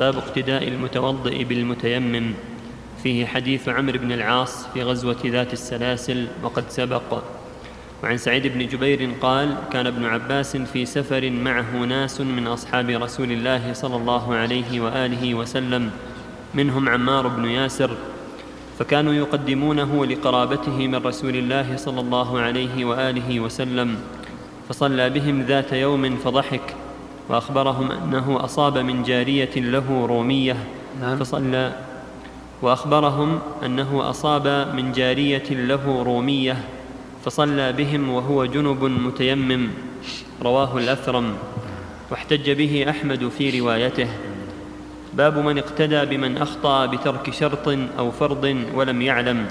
باب اقتداء المتوضئ بالمتيمم. فيه حديث عمرو بن العاص في غزوة ذات السلاسل وقد سبق. وعن سعيد بن جبير قال كان ابن عباس في سفر معه ناس من أصحاب رسول الله صلى الله عليه وآله وسلم منهم عمار بن ياسر. فكانوا يقدمونه لقرابته من رسول الله صلى الله عليه وآله وسلم فصلى بهم ذات يوم فضحك. وأخبرهم أنه أصاب من جارية له رومية نعم. فصلى. وأخبرهم أنه أصاب من جارية له رومية فصلى بهم وهو جنب متيمم رواه الأثرم. واحتج به أحمد في روايته. باب من اقتدى بمن أخطأ بترك شرط أو فرض ولم يعلم.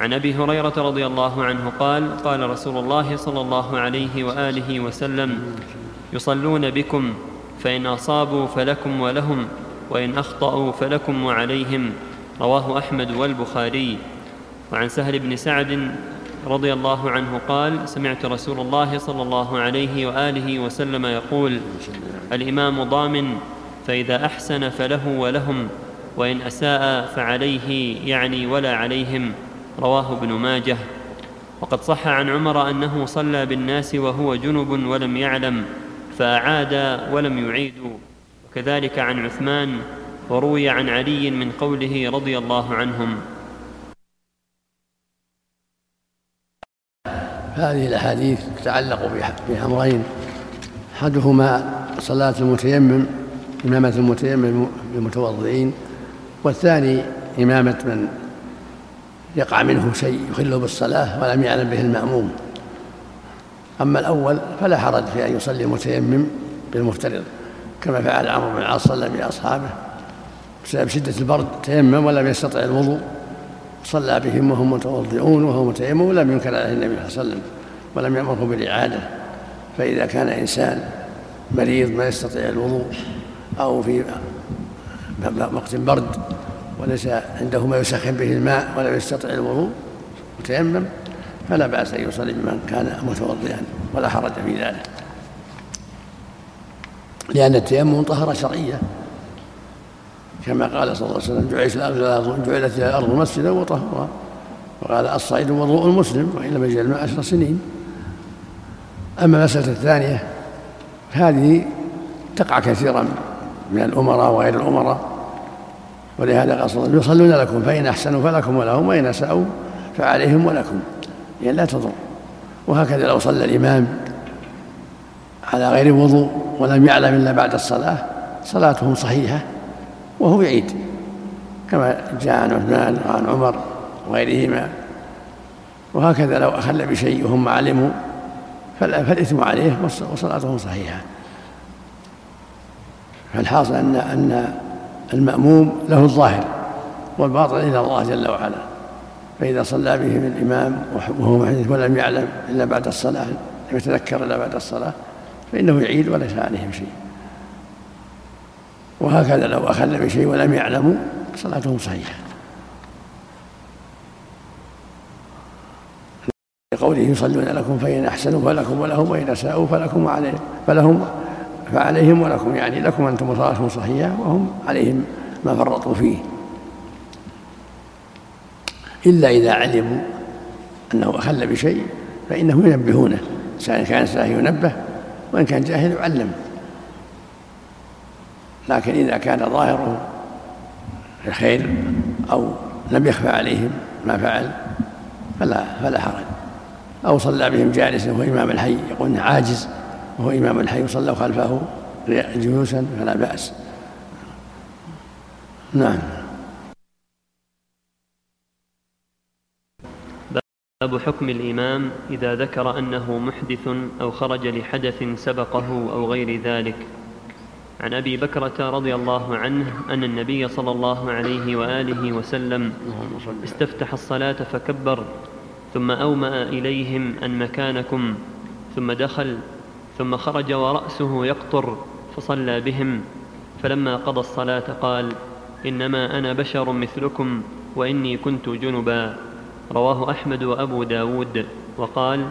عن أبي هريرة رضي الله عنه قال قال رسول الله صلى الله عليه وآله وسلم يصلون بكم فإن أصابوا فلكم ولهم وإن أخطأوا فلكم وعليهم. رواه أحمد والبخاري. وعن سهل بن سعد رضي الله عنه قال سمعت رسول الله صلى الله عليه وآله وسلم يقول الإمام ضامن فإذا أحسن فله ولهم وإن أساء فعليه يعني ولا عليهم. رواه ابن ماجه. وقد صح عن عمر أنه صلى بالناس وهو جنب ولم يعلم. فاعاد ولم يعيدوا. وكذلك عن عثمان وروي عن علي من قوله رضي الله عنهم. هذه الأحاديث تتعلق بأمرين. أحدهما صلاة المتيمم إمامة المتيمم بالمتوضئين والثاني إمامة من يقع منه شيء يخله بالصلاة ولم يعلم به المأموم. أما الأول فلا حرج في أن يصلي المتيمم بالمفترض كما فعل عمرو بن العاص صلى بأصحابه. بسبب شدة البرد تيمم ولم يستطع الوضوء. صلى بهم وهم متوضئون وهو متيمم ولم ينكر عليه النبي صلى الله عليه وسلم ولم يأمره بالإعادة. فإذا كان إنسان مريض ما يستطيع الوضوء أو في وقت برد وليس عنده ما يسخن به الماء ولا يستطيع الوضوء متيمم فلا بأس أن يصلي بمن كان متوضئا ولا حرج في ذلك. لأن التيمم طهرة شرعية. كما قال صلى الله عليه وسلم جعلت الأرض جعلت الأرض مسجدا وطهورا وقال الصعيد وضوء المسلم وإن لم يجعل عشر سنين. أما المسألة الثانية هذه تقع كثيرا من الأمراء وغير الأمراء. ولهذا قال صلى الله عليه وسلم يصلون لكم فإن أحسنوا فلكم ولهم وإن أساءوا فعليهم ولكم. يعني لا تضر. وهكذا لو صلى الإمام على غير وضوء ولم يعلم إلا بعد الصلاة صلاته صحيحة وهو يعيد كما جاء عن عثمان وعن عمر وغيرهما. وهكذا لو أخل بشيء وهم علموا فالإثم عليه وصلاته صحيحة. فالحاصل أن أن المأموم له الظاهر والباطن إلى الله جل وعلا. فإذا صلى بهم الإمام وهو محدث ولم يعلم إلا بعد الصلاة لم يتذكر إلا بعد الصلاة فإنه يعيد وليس عليهم شيء. وهكذا لو أخل بشيء ولم يعلموا صلاته صحيحة. لقوله يصلون لكم فإن أحسنوا فلكم ولهم وإن أساءوا فلكم وعليهم فلهم فعليهم ولكم يعني لكم أنتم صلاتكم صحيحة وهم عليهم ما فرطوا فيه. إلا إذا علموا أنه أخل بشيء فإنه ينبهونه سواء كان ساهي ينبه وإن كان جاهل يعلم. لكن إذا كان ظاهره الخير أو لم يخفى عليهم ما فعل فلا فلا حرج. أو صلى بهم جالسا وهو إمام الحي يقول عاجز وهو إمام الحي وصلوا خلفه جلوسا فلا بأس. نعم. باب حكم الإمام إذا ذكر أنه محدث أو خرج لحدث سبقه أو غير ذلك. عن أبي بكرة رضي الله عنه أن النبي صلى الله عليه وآله وسلم استفتح الصلاة فكبر ثم أومأ إليهم أن مكانكم ثم دخل ثم خرج ورأسه يقطر فصلى بهم. فلما قضى الصلاة قال إنما أنا بشر مثلكم وإني كنت جنبا. رواه أحمد وأبو داود وقال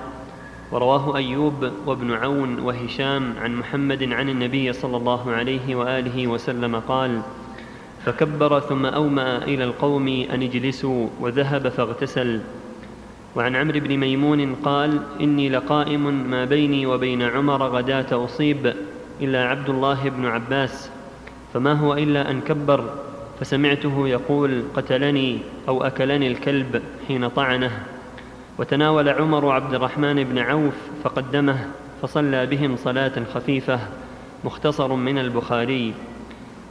ورواه أيوب وابن عون وهشام عن محمد عن النبي صلى الله عليه وآله وسلم قال فكبر ثم أومأ إلى القوم أن اجلسوا وذهب فاغتسل. وعن عمرو بن ميمون قال إني لقائم ما بيني وبين عمر غداة أصيب إلا عبد الله بن عباس فما هو إلا أن كبر فسمعته يقول قتلني أو أكلني الكلب حين طعنه. وتناول عمر عبد الرحمن بن عوف فقدمه فصلى بهم صلاة خفيفة مختصر من البخاري.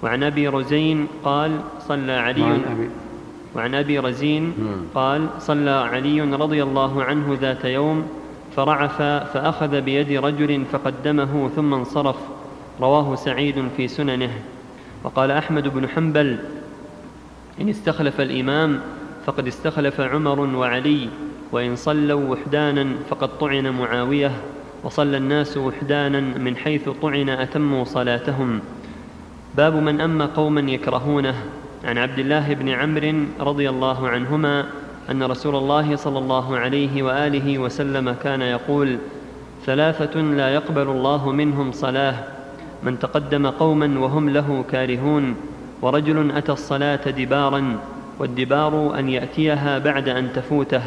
وعن أبي رزين قال صلى علي وعن أبي, رزين. قال صلى علي رضي الله عنه ذات يوم فرعف فأخذ بيد رجل فقدمه ثم انصرف. رواه سعيد في سننه. وقال أحمد بن حنبل إن استخلف الإمام فقد استخلف عمر وعلي وإن صلوا وحدانا فقد طعن معاوية وصلى الناس وحدانا من حيث طعن أتموا صلاتهم. باب من أما قوما يكرهونه. عن عبد الله بن عمرو رضي الله عنهما أن رسول الله صلى الله عليه وآله وسلم كان يقول ثلاثة لا يقبل الله منهم صلاة من تقدم قوما وهم له كارهون ورجل أتى الصلاة دبارا والدبار أن يأتيها بعد أن تفوته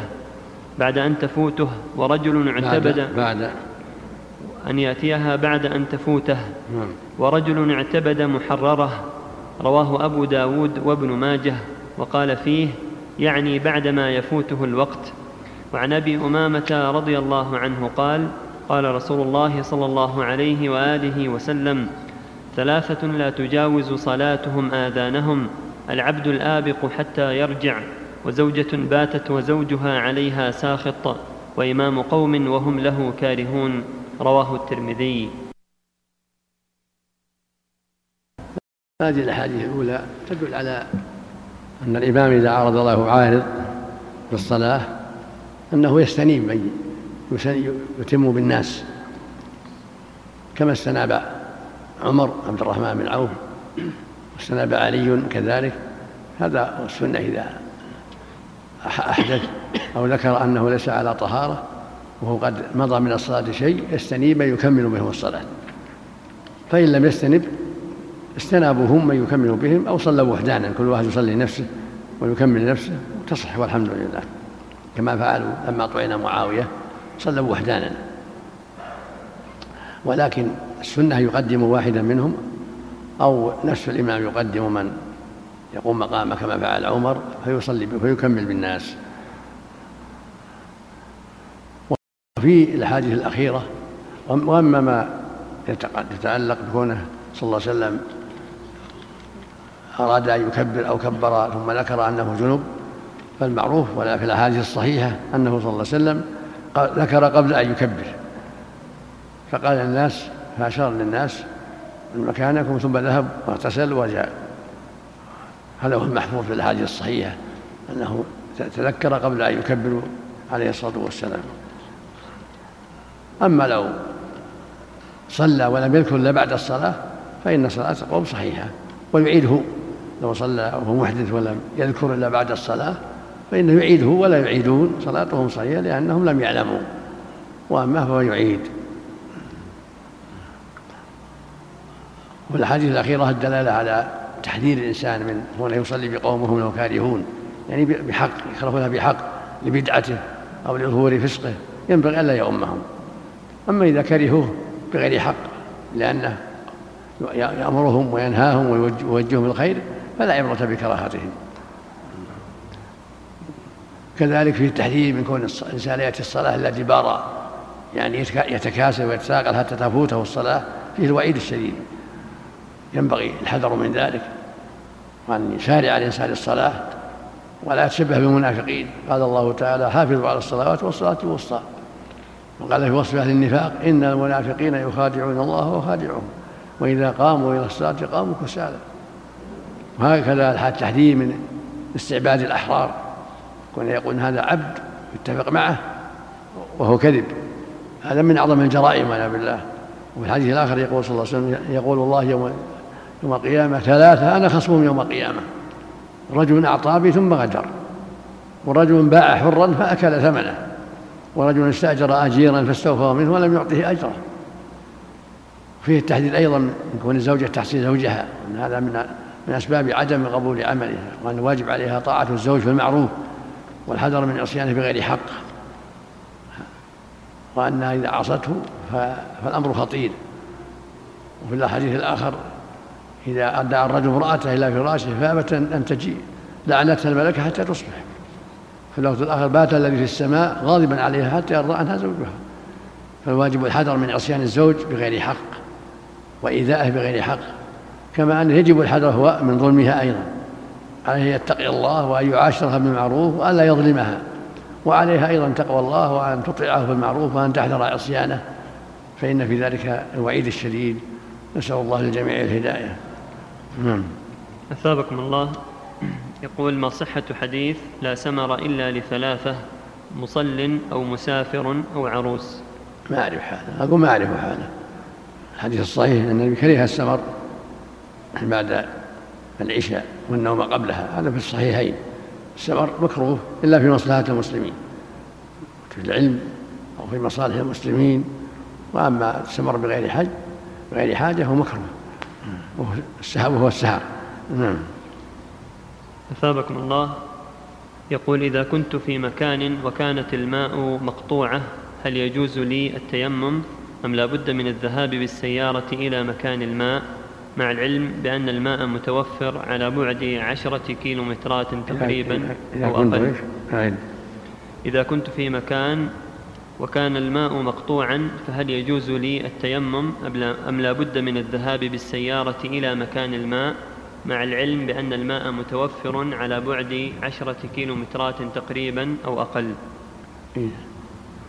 بعد أن تفوته ورجل اعتبد بعد, بعد أن يأتيها بعد أن تفوته نعم. ورجل اعتبد محررة رواه أبو داود وابن ماجه وقال فيه يعني بعدما يفوته الوقت وعن أبي أمامة رضي الله عنه قال قال رسول الله صلى الله عليه وآله وسلم ثلاثة لا تجاوز صلاتهم آذانهم العبد الآبق حتى يرجع وزوجة باتت وزوجها عليها ساخط وإمام قوم وهم له كارهون رواه الترمذي. هذه الأحاديث الأولى تدل على أن الإمام إذا عرض له عارض بالصلاة أنه يستنيب من يتم بالناس كما استناب عمر عبد الرحمن بن عوف واستناب علي كذلك. هذا السنة إذا أحدث أو ذكر أنه ليس على طهارة وهو قد مضى من الصلاة شيء يستنيب من يكمل بهم الصلاة. فإن لم يستنب استنابوا هم من يكمل بهم أو صلوا وحدانا كل واحد يصلي نفسه ويكمل نفسه تصح والحمد لله. كما فعلوا لما طعن معاوية صلوا وحدانا. ولكن السنة يقدم واحدا منهم أو نفس الإمام يقدم من يقوم مقامه كما فعل عمر فيصلي فيكمل بالناس. وفي الأحاديث الأخيرة وأما ما يتعلق بكونه صلى الله عليه وسلم أراد أن يكبر أو كبر ثم ذكر أنه جنب فالمعروف ولا في الأحاديث الصحيحة أنه صلى الله عليه وسلم ذكر قبل أن يكبر. فقال للناس فأشار للناس. مكانكم ثم ذهب واغتسل وجاء هذا هو المحفوظ في الأحاديث الصحيحة أنه تذكر قبل أن يكبر عليه الصلاة والسلام. أما لو صلى ولم يذكر إلا بعد الصلاة فإن صلاة قوم صحيحة. ويعيده لو صلى وهو محدث ولم يذكر إلا بعد الصلاة فإنه يعيده ولا يعيدون صلاتهم صحيحة لأنهم لم يعلموا. وأما فهو يعيد. والحديث الأخيرة الدلالة على تحذير الإنسان من كونه يصلي بقوم وهم له كارهون يعني بحق يكرهونها بحق لبدعته أو لظهور فسقه ينبغي ألا يؤمهم. أما إذا كرهوه بغير حق لأنه يأمرهم وينهاهم ويوجههم الخير فلا عبرة بكراهتهم. كذلك في التحذير من كون الإنسان يأتي الصلاة إلا دبارا يعني يتكاسل ويتساقل حتى تفوته الصلاة فيه الوعيد الشديد. ينبغي الحذر من ذلك وأن يسارع الإنسان للصلاة ولا يتشبه بالمنافقين. قال الله تعالى حافظوا على الصلوات والصلاة الوسطى. وقال في وصف أهل النفاق إن المنافقين يخادعون الله وخادعهم وإذا قاموا إلى الصلاة قاموا كسالى. وهكذا التحذير من استعباد الأحرار. كون يقول هذا عبد يتفق معه وهو كذب هذا من أعظم الجرائم والعياذ بالله. وفي الحديث الآخر يقول صلى الله عليه وسلم يقول الله يوم يوم القيامة ثلاثة أنا خصمهم يوم القيامة. رجل أعطى بي ثم غدر ورجل باع حرا فأكل ثمنه. ورجل استأجر أجيرا فاستوفى منه ولم يعطه أجره. فيه التحديد أيضا من كون الزوجة تحصي زوجها. أن هذا من من أسباب عدم قبول عملها وأن واجب عليها طاعة الزوج في المعروف والحذر من عصيانه بغير حق. وأنها إذا عصته فالأمر خطير. وفي الحديث الآخر إذا أدى الرجل امرأته إلى فراشه فأبت أن تجيء. لعنتها الملكة حتى تصبح. في الوقت الآخر بات الذي في السماء غاضبا عليها حتى يرضى عنها زوجها. فالواجب الحذر من عصيان الزوج بغير حق وإيذائه بغير حق. كما أنه يجب الحذر هو من ظلمها أيضا. عليه أن يتقي الله وأن يعاشرها بالمعروف وأن لا يظلمها. وعليها أيضا تقوى الله وأن تطيعه بالمعروف وأن تحذر عصيانه. فإن في ذلك الوعيد الشديد. نسأل الله للجميع الهداية. نعم. أثابكم الله. يقول ما صحة حديث لا سمر إلا لثلاثة مصل أو مسافر أو عروس. ما أعرف هذا أقول ما أعرف هذا الحديث الصحيح أن النبي كره السمر بعد العشاء والنوم قبلها. هذا في الصحيحين. السمر مكروه إلا في مصلحة المسلمين. في العلم أو في مصالح المسلمين. وأما السمر بغير حج بغير حاجة هو مكروه. وهو السهر نعم. أثابكم الله. يقول إذا كنت في مكان وكانت الماء مقطوعة هل يجوز لي التيمم؟ أم لا بد من الذهاب بالسيارة إلى مكان الماء؟ مع العلم بأن الماء متوفر على بعد عشرة كيلومترات تقريبا أو أقل. إذا كنت في مكان وكان الماء مقطوعا فهل يجوز لي التيمم أم لا بد من الذهاب بالسيارة إلى مكان الماء؟ مع العلم بأن الماء متوفر على بعد عشرة كيلومترات تقريبا أو أقل. إيه.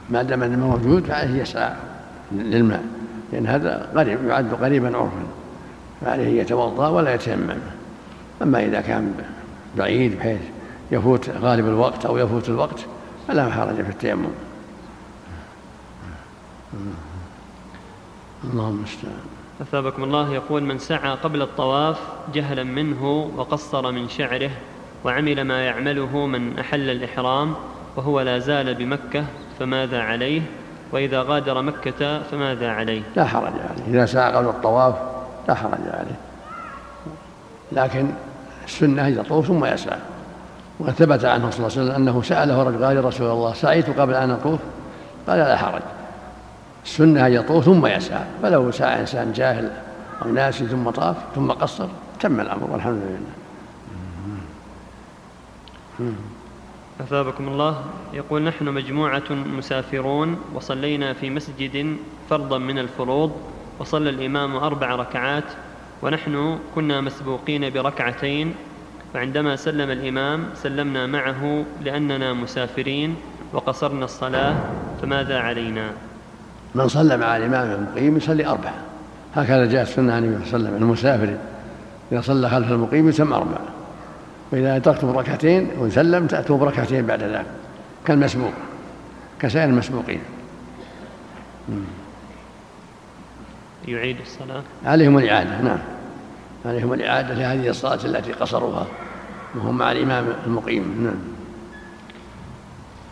ما دام الماء موجود فعليه يسعى للماء. لأن هذا قريب يعد قريبا عرفا. فعليه يتوضأ ولا يتيمم. أما إذا كان بعيد بحيث يفوت غالب الوقت أو يفوت الوقت فلا حرج في التيمم. اللهم المستعان أثابكم الله يقول من سعى قبل الطواف جهلا منه وقصر من شعره وعمل ما يعمله من أحل الإحرام وهو لا زال بمكة فماذا عليه؟ وإذا غادر مكة فماذا عليه؟ لا حرج عليه. إذا سعى قبل الطواف لا حرج عليه. لكن السنة يطوف ثم يسعى. وقد ثبت عنه صلى الله عليه وسلم أنه سأله رجل قال يا رسول الله سعيت قبل أن أطوف؟ قال لا حرج. السنة أن يطوف ثم يسعى. فلو سعى إنسان جاهل أو ناسي ثم طاف ثم قصر تم الأمر والحمد لله. أثابكم الله. يقول نحن مجموعة مسافرون وصلينا في مسجد فرضا من الفروض وصلى الإمام أربع ركعات ونحن كنا مسبوقين بركعتين فعندما سلم الإمام سلمنا معه لأننا مسافرين وقصرنا الصلاة فماذا علينا؟ من صلى مع الإمام المقيم يصلي أربعة. هكذا جاء السنة عن النبي صلى الله عليه وسلم المسافر إذا صلى خلف المقيم يسمى أربعة. وإذا أدركتم ركعتين وسلم تأتوا بركعتين بعد ذلك كالمسبوق كسائر المسبوقين. يعيد الصلاة. عليهم الإعادة نعم. عليهم الإعادة لهذه الصلاة التي قصروها وهم مع الإمام المقيم نعم.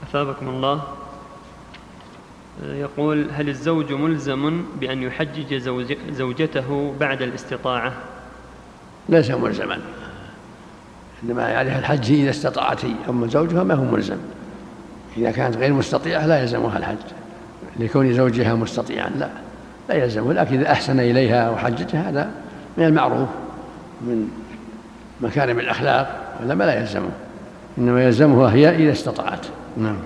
أثابكم الله. يقول هل الزوج ملزم بأن يحجج زوجته بعد الاستطاعة؟ ليس ملزما. إنما عليها الحج إذا استطاعت هي. أما زوجها ما هو ملزم. إذا كانت غير مستطيعة لا يلزمها الحج. لكون زوجها مستطيعا لا. لا يلزمه. لكن إذا أحسن إليها وحججها هذا من المعروف من مكارم الأخلاق ولا ما لا يلزمه. إنما يلزمها هي إذا استطاعت. نعم.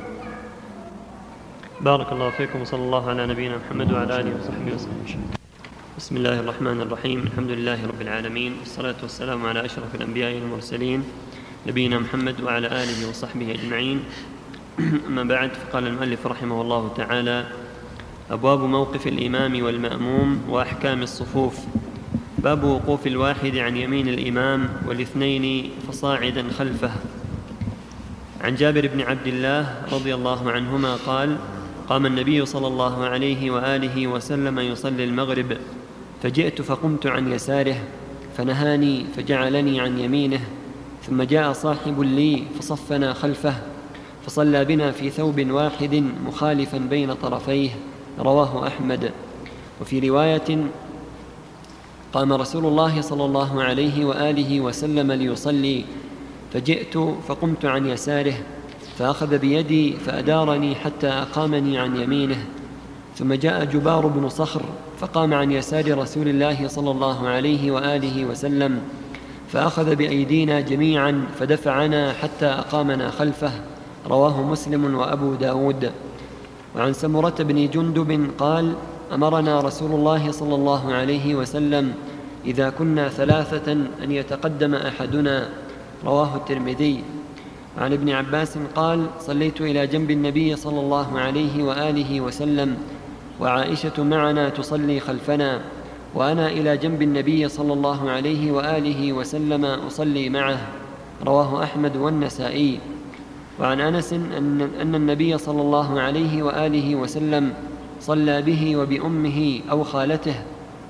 بارك الله فيكم وصلى الله على نبينا محمد وعلى آله وصحبه وسلم. بسم الله الرحمن الرحيم. الحمد لله رب العالمين والصلاة والسلام على أشرف الأنبياء والمرسلين نبينا محمد وعلى آله وصحبه أجمعين. أما بعد فقال المؤلف رحمه الله تعالى أبواب موقف الإمام والمأموم وأحكام الصفوف. باب وقوف الواحد عن يمين الإمام والاثنين فصاعدا خلفه. عن جابر بن عبد الله رضي الله عنهما قال قام النبي صلى الله عليه وآله وسلم يصلي المغرب فجئت فقمت عن يساره فنهاني فجعلني عن يمينه ثم جاء صاحب لي فصفنا خلفه فصلى بنا في ثوب واحد مخالفا بين طرفيه رواه أحمد. وفي رواية قام رسول الله صلى الله عليه وآله وسلم ليصلي فجئت فقمت عن يساره فأخذ بيدي فأدارني حتى أقامني عن يمينه ثم جاء جبار بن صخر فقام عن يسار رسول الله صلى الله عليه وآله وسلم فأخذ بأيدينا جميعا فدفعنا حتى أقامنا خلفه رواه مسلم وأبو داود. وعن سمرة بن جندب قال أمرنا رسول الله صلى الله عليه وسلم إذا كنا ثلاثة أن يتقدم أحدنا رواه الترمذي. عن ابن عباس قال صليت إلى جنب النبي صلى الله عليه وآله وسلم وعائشة معنا تصلي خلفنا وأنا إلى جنب النبي صلى الله عليه وآله وسلم أصلي معه. رواه أحمد والنسائي. وعن أنس أن, أن النبي صلى الله عليه وآله وسلم صلى به وبأمه أو خالته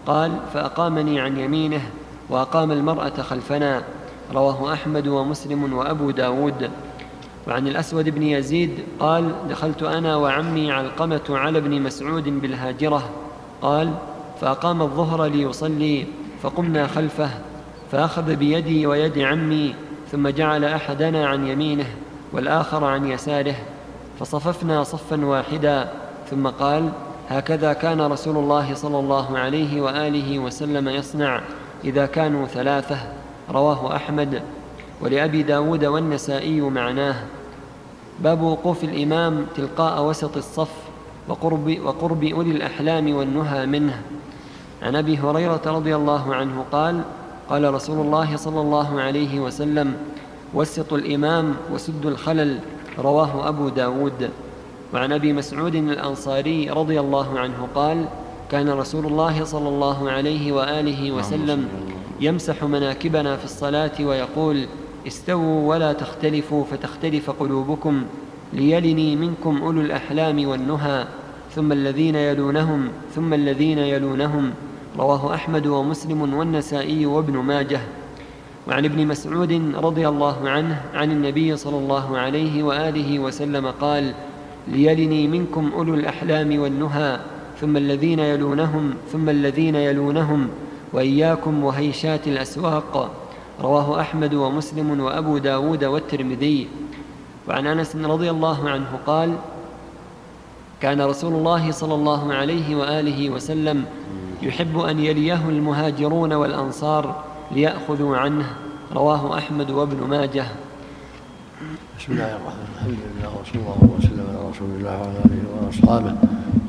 قال فأقامني عن يمينه وأقام المرأة خلفنا. رواه أحمد ومسلم وأبو داود. وعن الأسود بن يزيد قال دخلت أنا وعمي علقمة على ابن مسعود بالهاجرة. قال فأقام الظهر ليصلي فقمنا خلفه فأخذ بيدي ويد عمي ثم جعل أحدنا عن يمينه والآخر عن يساره فصففنا صفا واحدا ثم قال هكذا كان رسول الله صلى الله عليه وآله وسلم يصنع إذا كانوا ثلاثة. رواه أحمد ولأبي داود والنسائي معناه. باب وقوف الإمام تلقاء وسط الصف وقرب, وقرب أولي الأحلام والنهى منه. عن أبي هريرة رضي الله عنه قال قال رسول الله صلى الله عليه وسلم وسطوا الإمام وسدوا الخلل رواه أبو داود. وعن أبي مسعود الأنصاري رضي الله عنه قال كان رسول الله صلى الله عليه وآله وسلم يمسح مناكبنا في الصلاة ويقول استووا ولا تختلفوا فتختلف قلوبكم ليلني منكم أولو الأحلام والنهى ثم الذين يلونهم ثم الذين يلونهم. رواه أحمد ومسلم والنسائي وابن ماجه. وعن ابن مسعود رضي الله عنه عن النبي صلى الله عليه وآله وسلم قال ليلني منكم أولو الأحلام والنهى ثم الذين يلونهم ثم الذين يلونهم. وإياكم وهيشات الأسواق. رواه أحمد ومسلم وأبو داود والترمذي. وعن أنس رضي الله عنه قال كان رسول الله صلى الله عليه وآله وسلم يحب أن يليه المهاجرون والأنصار ليأخذوا عنه. رواه أحمد وابن ماجه. بسم الله الرحمن الرحيم. الحمد لله وصلى الله وسلم على رسول الله وعلى آله وأصحابه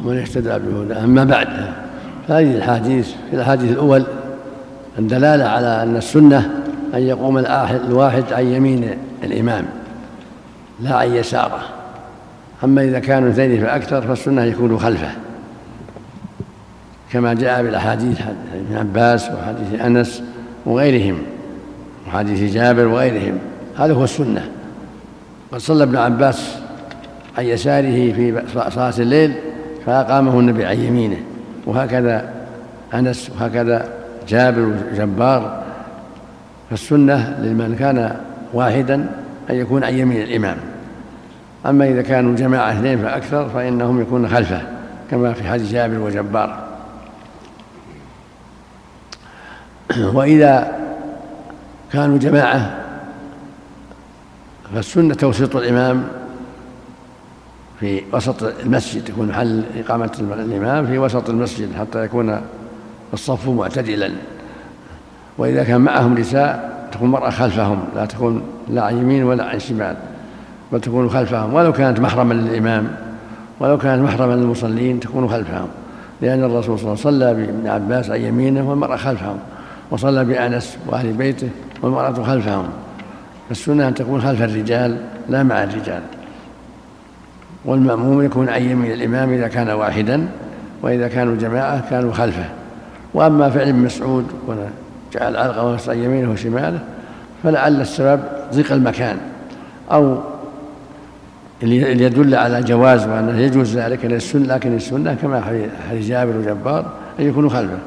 ومن اهتدى بهداه. أما بعد فهذه الحديث في الاحاديث الأول الدلالة على أن السنة أن يقوم الواحد عن يمين الإمام لا عن يساره. أما إذا كانوا اثنين فأكثر فالسنة يكون خلفه. كما جاء بالأحاديث ابن عباس وحديث أنس وغيرهم وحديث جابر وغيرهم. هذا هو السنة. قد صلى ابن عباس عن يساره في صلاة الليل فأقامه النبي عن يمينه. وهكذا أنس وهكذا جابر وجبار. فالسنة لمن كان واحدا أن يكون عن يمين الإمام. أما إذا كانوا جماعة اثنين فأكثر فإنهم يكون خلفه كما في حديث جابر وجبار. وإذا كانوا جماعة فالسنة توسط الإمام في وسط المسجد يكون محل إقامة الإمام في وسط المسجد حتى يكون الصف معتدلا. وإذا كان معهم نساء تكون المرأة خلفهم لا تكون لا عن يمين ولا عن شمال بل تكون خلفهم. ولو كانت محرما للإمام ولو كانت محرما للمصلين تكون خلفهم. لأن الرسول صلى الله عليه وسلم صلى بابن عباس عن يمينه والمرأة خلفهم. وصلى بأنس وأهل بيته والمرأة خلفهم. فالسنة أن تكون خلف الرجال لا مع الرجال. والمأموم يكون عن يمين الإمام إذا كان واحدا وإذا كانوا جماعة كانوا خلفه. وأما فعل ابن مسعود جعل علقة عن يمينه وشماله فلعل السبب ضيق المكان. أو اللي يدل على جواز وأنه يجوز ذلك السنة لكن السنة كما حديث جابر وجبار أن يكونوا خلفه.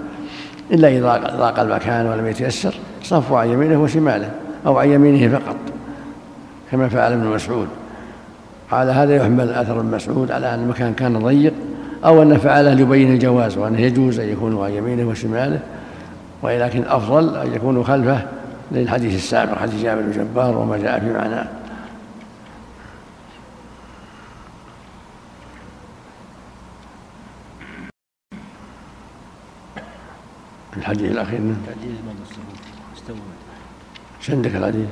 إلا إذا ضاق المكان ولم يتيسر صفوا عن يمينه وشماله أو عن يمينه فقط كما فعل ابن مسعود. على هذا يحمل اثر ابن مسعود على أن المكان كان ضيق أو أن فعله ليبين الجواز وأنه يجوز أن يكونوا عن يمينه وشماله ولكن الافضل أن يكونوا خلفه للحديث السابق حديث جابر بن جبار وما جاء في معناه الحديث الأخير نعم. عندك الحديث؟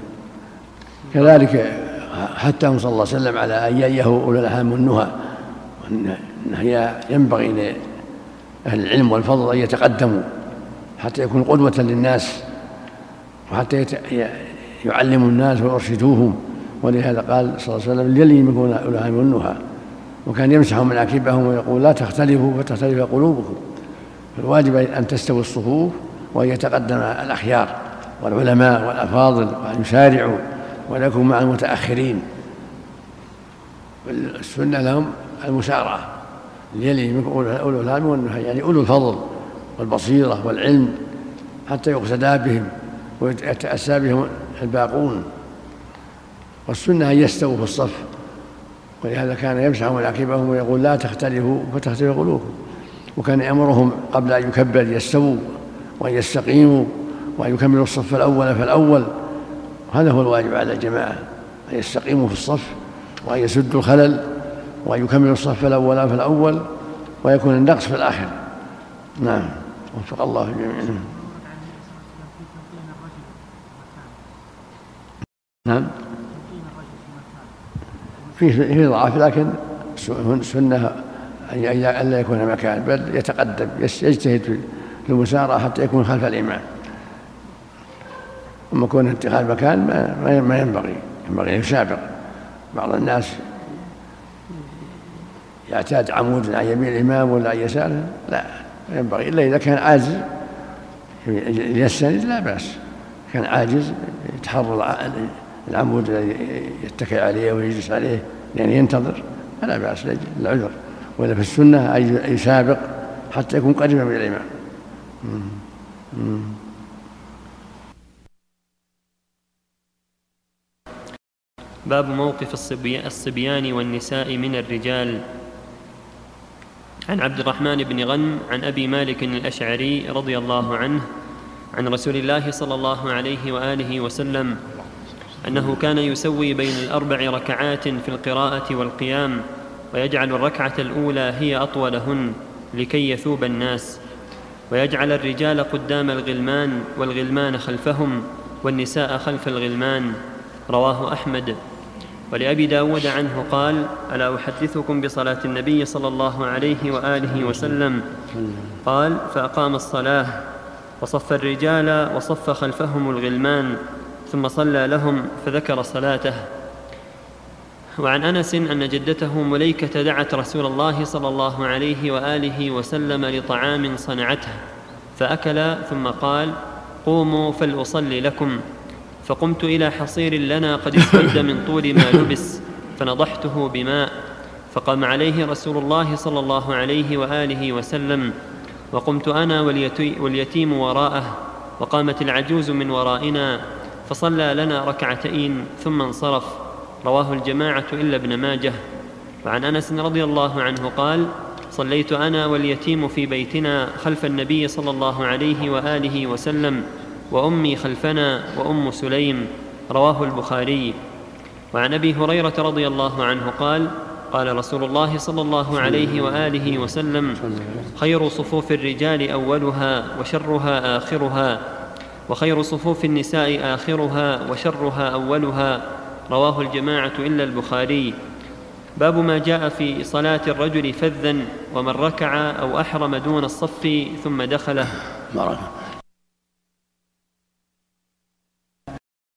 كذلك حتى صلى الله عليه وسلم على أن يأيه أولو الأحلام والنهى وأن هي ينبغي لأهل العلم والفضل أن يتقدموا حتى يكون قدوة للناس وحتى يعلموا الناس ويرشدوهم. ولهذا قال صلى الله عليه وسلم يلي يكون أولو الأحلام والنهى. وكان يمسح مناكبهم ويقول لا تختلفوا فتختلف قلوبكم. فالواجب أن تستوي الصفوف وأن يتقدم الأخيار والعلماء والأفاضل وأن يسارعوا يكونوا مع المتأخرين. السنة لهم المسارعة ليلي أولو الهم والنهي يعني أولو الفضل والبصيرة والعلم حتى يقتدى بهم ويتأسى بهم الباقون. والسنة أن يستووا في الصف ولهذا كان يمسح مناكبهم ويقول لا تختلفوا فتختلف قلوبكم. وكان يأمرهم قبل أن يكبر يستووا وأن يستقيموا وأن يكملوا الصف الأول فالأول. هذا هو الواجب على الجماعة أن يستقيموا في الصف وأن يسدوا الخلل وأن يكملوا الصف الأول فالأول ويكون النقص في الآخر. نعم. وفق الله الجميع نعم. في في ضعف لكن سنة أن لا يكون مكان بل يتقدم يجتهد في المسارعة حتى يكون خلف الإمام. أما كون اتخاذ مكان ما, ما ينبغي. ينبغي أن يسابق. بعض الناس يعتاد عمود عن يمين الإمام ولا عن يساره لا ينبغي. إلا إذا كان عاجز يستند لا بأس. كان عاجز يتحرر العمود الذي يتكئ عليه ويجلس عليه يعني ينتظر. فلا بأس العذر وإلا في السنة أن يسابق حتى يكون قريبا من الإمام. باب موقف الصبيان والنساء من الرجال. عن عبد الرحمن بن غن عن أبي مالك الأشعري رضي الله عنه عن رسول الله صلى الله عليه وآله وسلم أنه كان يسوي بين الأربع ركعات في القراءة والقيام ويجعل الركعة الأولى هي أطولهن لكي يثوب الناس ويجعل الرجال قدام الغلمان والغلمان خلفهم والنساء خلف الغلمان. رواه أحمد. ولأبي داود عنه قال ألا أحدثكم بصلاة النبي صلى الله عليه وآله وسلم؟ قال فأقام الصلاة وصف الرجال وصف خلفهم الغلمان ثم صلى لهم فذكر صلاته. وعن أنس أن جدته مليكة دعت رسول الله صلى الله عليه وآله وسلم لطعام صنعته فاكل ثم قال قوموا فلأصلي لكم. فقمت إلى حصير لنا قد اسود من طول ما لبس فنضحته بماء فقام عليه رسول الله صلى الله عليه وآله وسلم وقمت أنا واليتيم وراءه وقامت العجوز من ورائنا فصلى لنا ركعتين ثم انصرف رواه الجماعة إلا ابن ماجه. وعن أنس رضي الله عنه قال صليت أنا واليتيم في بيتنا خلف النبي صلى الله عليه وآله وسلم وأمي خلفنا وأم سليم رواه البخاري. وعن أبي هريرة رضي الله عنه قال قال رسول الله صلى الله عليه وآله وسلم خير صفوف الرجال أولها وشرها آخرها وخير صفوف النساء آخرها وشرها أولها رواه الجماعة إلا البخاري. باب ما جاء في صلاة الرجل فذا ومن ركع أو أحرم دون الصف ثم دخله.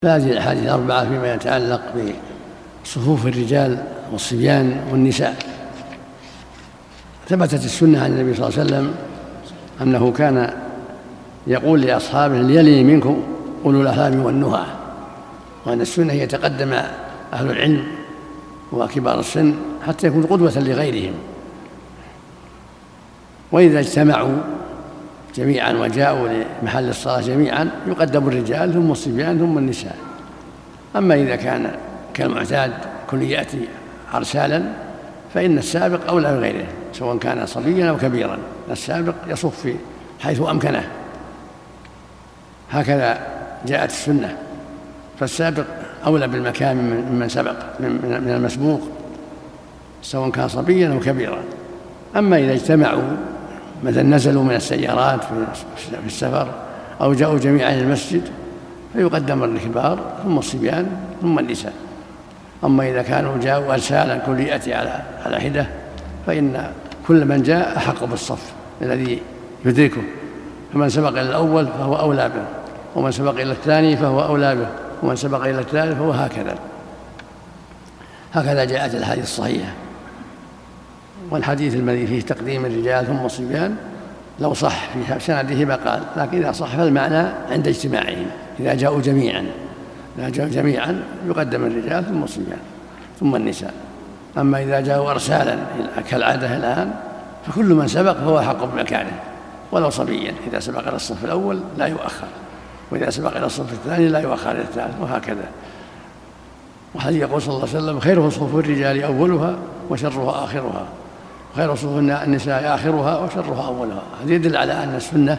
هذه الأحاديث الأربعة فيما يتعلق بصفوف الرجال والصبيان والنساء. ثبتت السنة عن النبي صلى الله عليه وسلم أنه كان يقول لأصحابه ليلي منكم أولو الاحلام والنهى. وأن السنة يتقدم أهل العلم وكبار السن حتى يكون قدوة لغيرهم. وإذا اجتمعوا جميعا وجاءوا لمحل الصلاة جميعا يقدم الرجال ثم الصبيان ثم النساء. أما إذا كان كالمعتاد كل يأتي أرسالا فإن السابق أولى من غيره سواء كان صبيا أو كبيرا. السابق يصف حيث أمكنه. هكذا جاءت السنة. فالسابق أولى بالمكان ممن سبق من المسبوق سواء كان صبيا أو كبيرا. أما إذا اجتمعوا مثلا نزلوا من السيارات في السفر أو جاءوا جميعا إلى المسجد فيقدم الكبار ثم الصبيان ثم النساء. أما إذا كانوا جاءوا أرسالا كل يأتي على على حدة فإن كل من جاء أحق بالصف الذي يدركه. فمن سبق إلى الأول فهو أولى به ومن سبق إلى الثاني فهو أولى به ومن سبق إلى الثالث فهو هكذا. هكذا جاءت الحديث الصحيحة. والحديث الذي فيه تقديم الرجال ثم الصبيان لو صح في سنده ما قال لكن إذا صح فالمعنى عند اجتماعهم إذا جاءوا جميعا إذا جاءوا جميعا يقدم الرجال ثم الصبيان ثم النساء. أما إذا جاءوا أرسالا كالعادة الآن فكل من سبق فهو حق بمكانه ولو صبيا إذا سبق إلى الصف الأول لا يؤخر وإذا سبق إلى الصف الثاني لا يؤخر إلى الثالث وهكذا. وحديث يقول صلى الله عليه وسلم خير صفوف الرجال أولها وشرها آخرها؟ خير صفوف النساء آخرها وشرها أولها. هذا يدل على أن السنة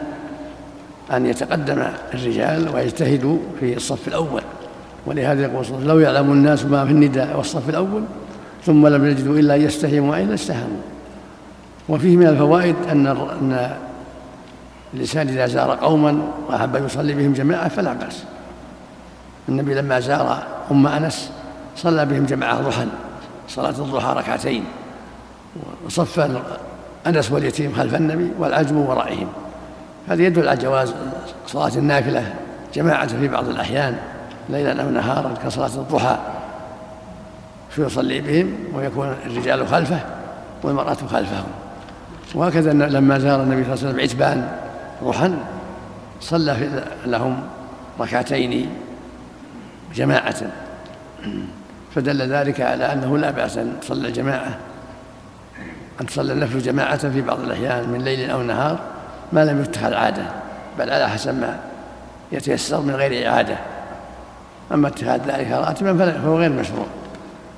أن يتقدم الرجال ويجتهدوا في الصف الأول. ولهذا يقول صلى الله عليه وسلم لو يعلم الناس ما في النداء والصف الأول ثم لم يجدوا إلا أن يستهموا إلا استهموا. وفيه من الفوائد أن أن الإنسان إذا زار قوما وأحب أن يصلي بهم جماعة فلا بأس. النبي لما زار أم أنس صلى بهم جماعة ضحى صلاة الضحى ركعتين. وصف أنس واليتيم خلف النبي والعجم ورائهم. هذا يدل على جواز صلاة النافلة جماعة في بعض الأحيان ليلا أو نهارا كصلاة الضحى. فيصلي بهم ويكون الرجال خلفه والمرأة خلفهم. وهكذا لما زار النبي صلى الله عليه وسلم عتبان ضحى صلى لهم ركعتين جماعة. فدل ذلك على أنه لا بأس أن تصلى الجماعة أن تصلى النفل جماعة في بعض الأحيان من ليل أو نهار ما لم يتخذ عادة بل على حسب ما يتيسر من غير إعادة. أما اتخاذ ذلك راتبا فهو غير مشروع.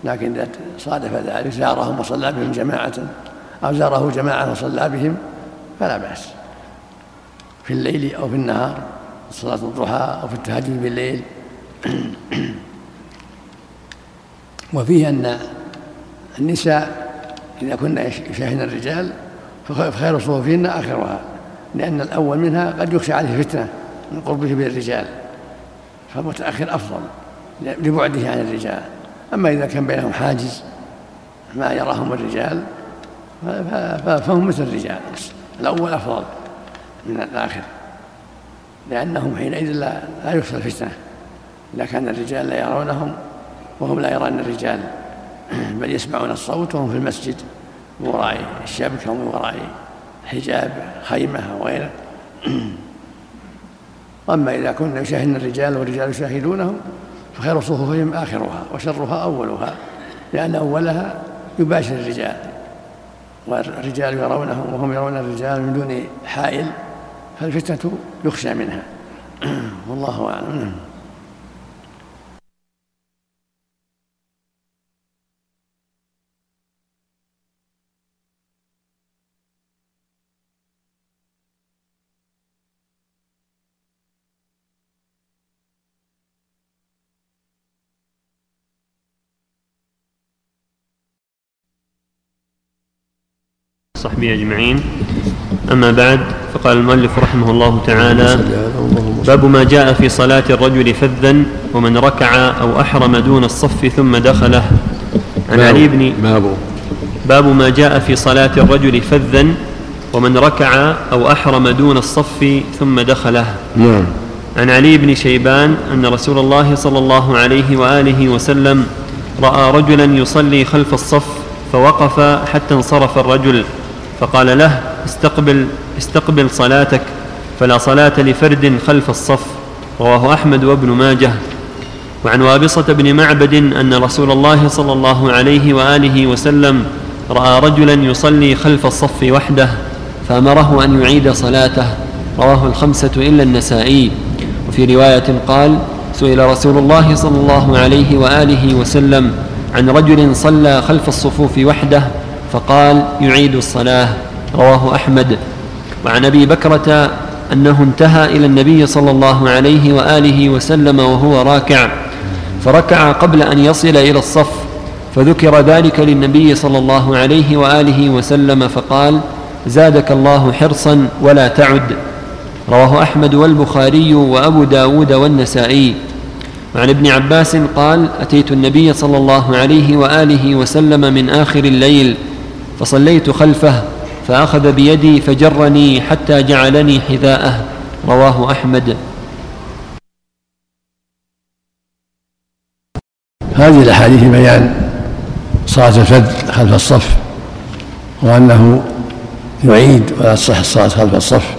لكن إذا صادف ذلك زارهم وصلى بهم جماعة أو زاره جماعة وصلى بهم فلا بأس. في الليل أو في النهار صلاة الضحى أو في التهجد بالليل. وفيه أن النساء إذا كنا يشاهدن الرجال فخير صفوفهن آخرها لأن الأول منها قد يخشى عليه فتنة من قربه بالرجال فالمتأخر أفضل لبعده عن الرجال. أما إذا كان بينهم حاجز ما يراهم الرجال فهم مثل الرجال الأول أفضل من الآخر لأنهم حينئذ لا, لا يخشى الفتنة. إذا كان الرجال لا يرونهم وهم لا يرون الرجال. بل يسمعون الصوت وهم في المسجد من وراء الشبكة ومن وراء حجاب خيمة وغيره وأما إذا كنا يشاهدن الرجال والرجال يشاهدونهم فخير صفوفهم آخرها وشرها أولها لأن أولها يباشر الرجال. والرجال يرونهم وهم يرون الرجال من دون حائل فالفتنة يخشى منها. والله أعلم. وصحبه أجمعين. أما بعد فقال المؤلف رحمه الله تعالى باب ما جاء في صلاة الرجل فذا ومن ركع أو أحرم دون الصف ثم دخله. عن علي بن باب. باب ما جاء في صلاة الرجل فذا ومن ركع أو أحرم دون الصف ثم دخله. نعم. عن علي بن شيبان أن رسول الله صلى الله عليه وآله وسلم رأى رجلا يصلي خلف الصف فوقف حتى انصرف الرجل. فقال له استقبل استقبل صلاتك فلا صلاة لفرد خلف الصف. رواه أحمد وابن ماجه. وعن وابصة بن معبد أن رسول الله صلى الله عليه وآله وسلم رأى رجلا يصلي خلف الصف وحده فأمره أن يعيد صلاته. رواه الخمسة إلا النسائي. وفي رواية قال سئل رسول الله صلى الله عليه وآله وسلم عن رجل صلى خلف الصفوف وحده فقال يعيد الصلاة رواه أحمد. وعن أبي بكرة أنه انتهى إلى النبي صلى الله عليه وآله وسلم وهو راكع فركع قبل أن يصل إلى الصف فذكر ذلك للنبي صلى الله عليه وآله وسلم فقال زادك الله حرصا ولا تعد. رواه أحمد والبخاري وأبو داود والنسائي. وعن ابن عباس قال أتيت النبي صلى الله عليه وآله وسلم من آخر الليل. فصليت خلفه فأخذ بيدي فجرني حتى جعلني حذاءه. رواه أحمد. هذه الأحاديث بيان صلاة الفذ خلف الصف وأنه يعيد ولا تصح الصلاة خلف الصف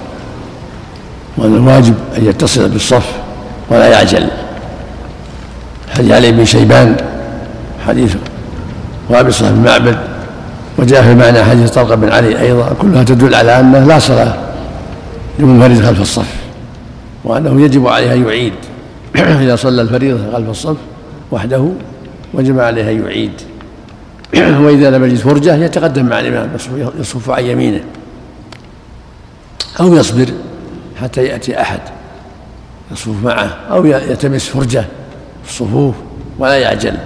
وان الواجب أن يتصل بالصف ولا يعجل. حديث علي بن شيبان حديث وابصه بن معبد وجاء في معنى حديث طلق بن علي أيضا كلها تدل على أنه لا صلاة لمنفرد خلف الصف وأنه يجب عليه أن يعيد. إذا صلى الفريضة خلف الصف وحده وجب عليه أن يعيد. وإذا لم يجد فرجة يتقدم مع الإمام يصف عن يمينه أو يصبر حتى يأتي أحد يصف معه أو يلتمس فرجة في الصفوف ولا يعجل.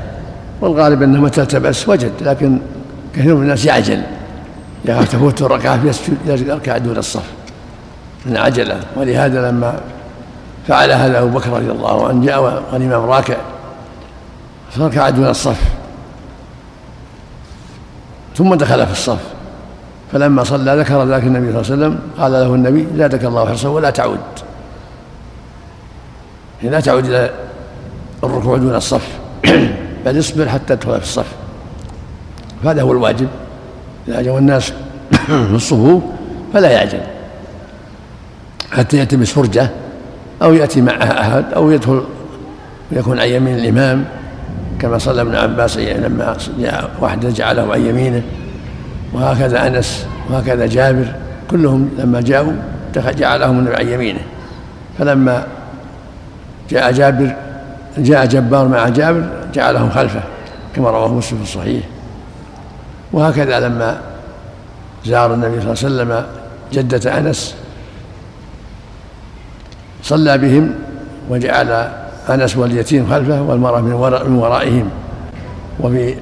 والغالب أنه متى التبس وجد لكن كثير من الناس يعجل يخاف تفوت الركعة فيسجد يركع دون الصف. من عجله ولهذا لما فعل هذا أبو بكر رضي الله عنه جاء والامام راكع. فركع دون الصف. ثم دخل في الصف. فلما صلى ذكر ذلك النبي صلى الله عليه وسلم قال له النبي زادك الله حرصا ولا تعود. لا تعود إلى الركوع دون الصف. بل اصبر حتى تدخل في الصف. فهذا هو الواجب. إذا جاء الناس في الصفوف فلا يعجل. حتى يلتمس فرجة أو يأتي معها أحد أو يدخل ويكون عن يمين الإمام كما صلى ابن عباس لما جاء واحد جعله عن يمينه وهكذا أنس وهكذا جابر كلهم لما جاءوا جعلهم عن يمينه. فلما جاء جابر جاء جبار مع جابر جعلهم خلفه كما رواه مسلم في الصحيح. وهكذا لما زار النبي صلى الله عليه وسلم جدة أنس صلى بهم وجعل أنس واليتيم خلفه والمرأة من, من ورائهم. وفي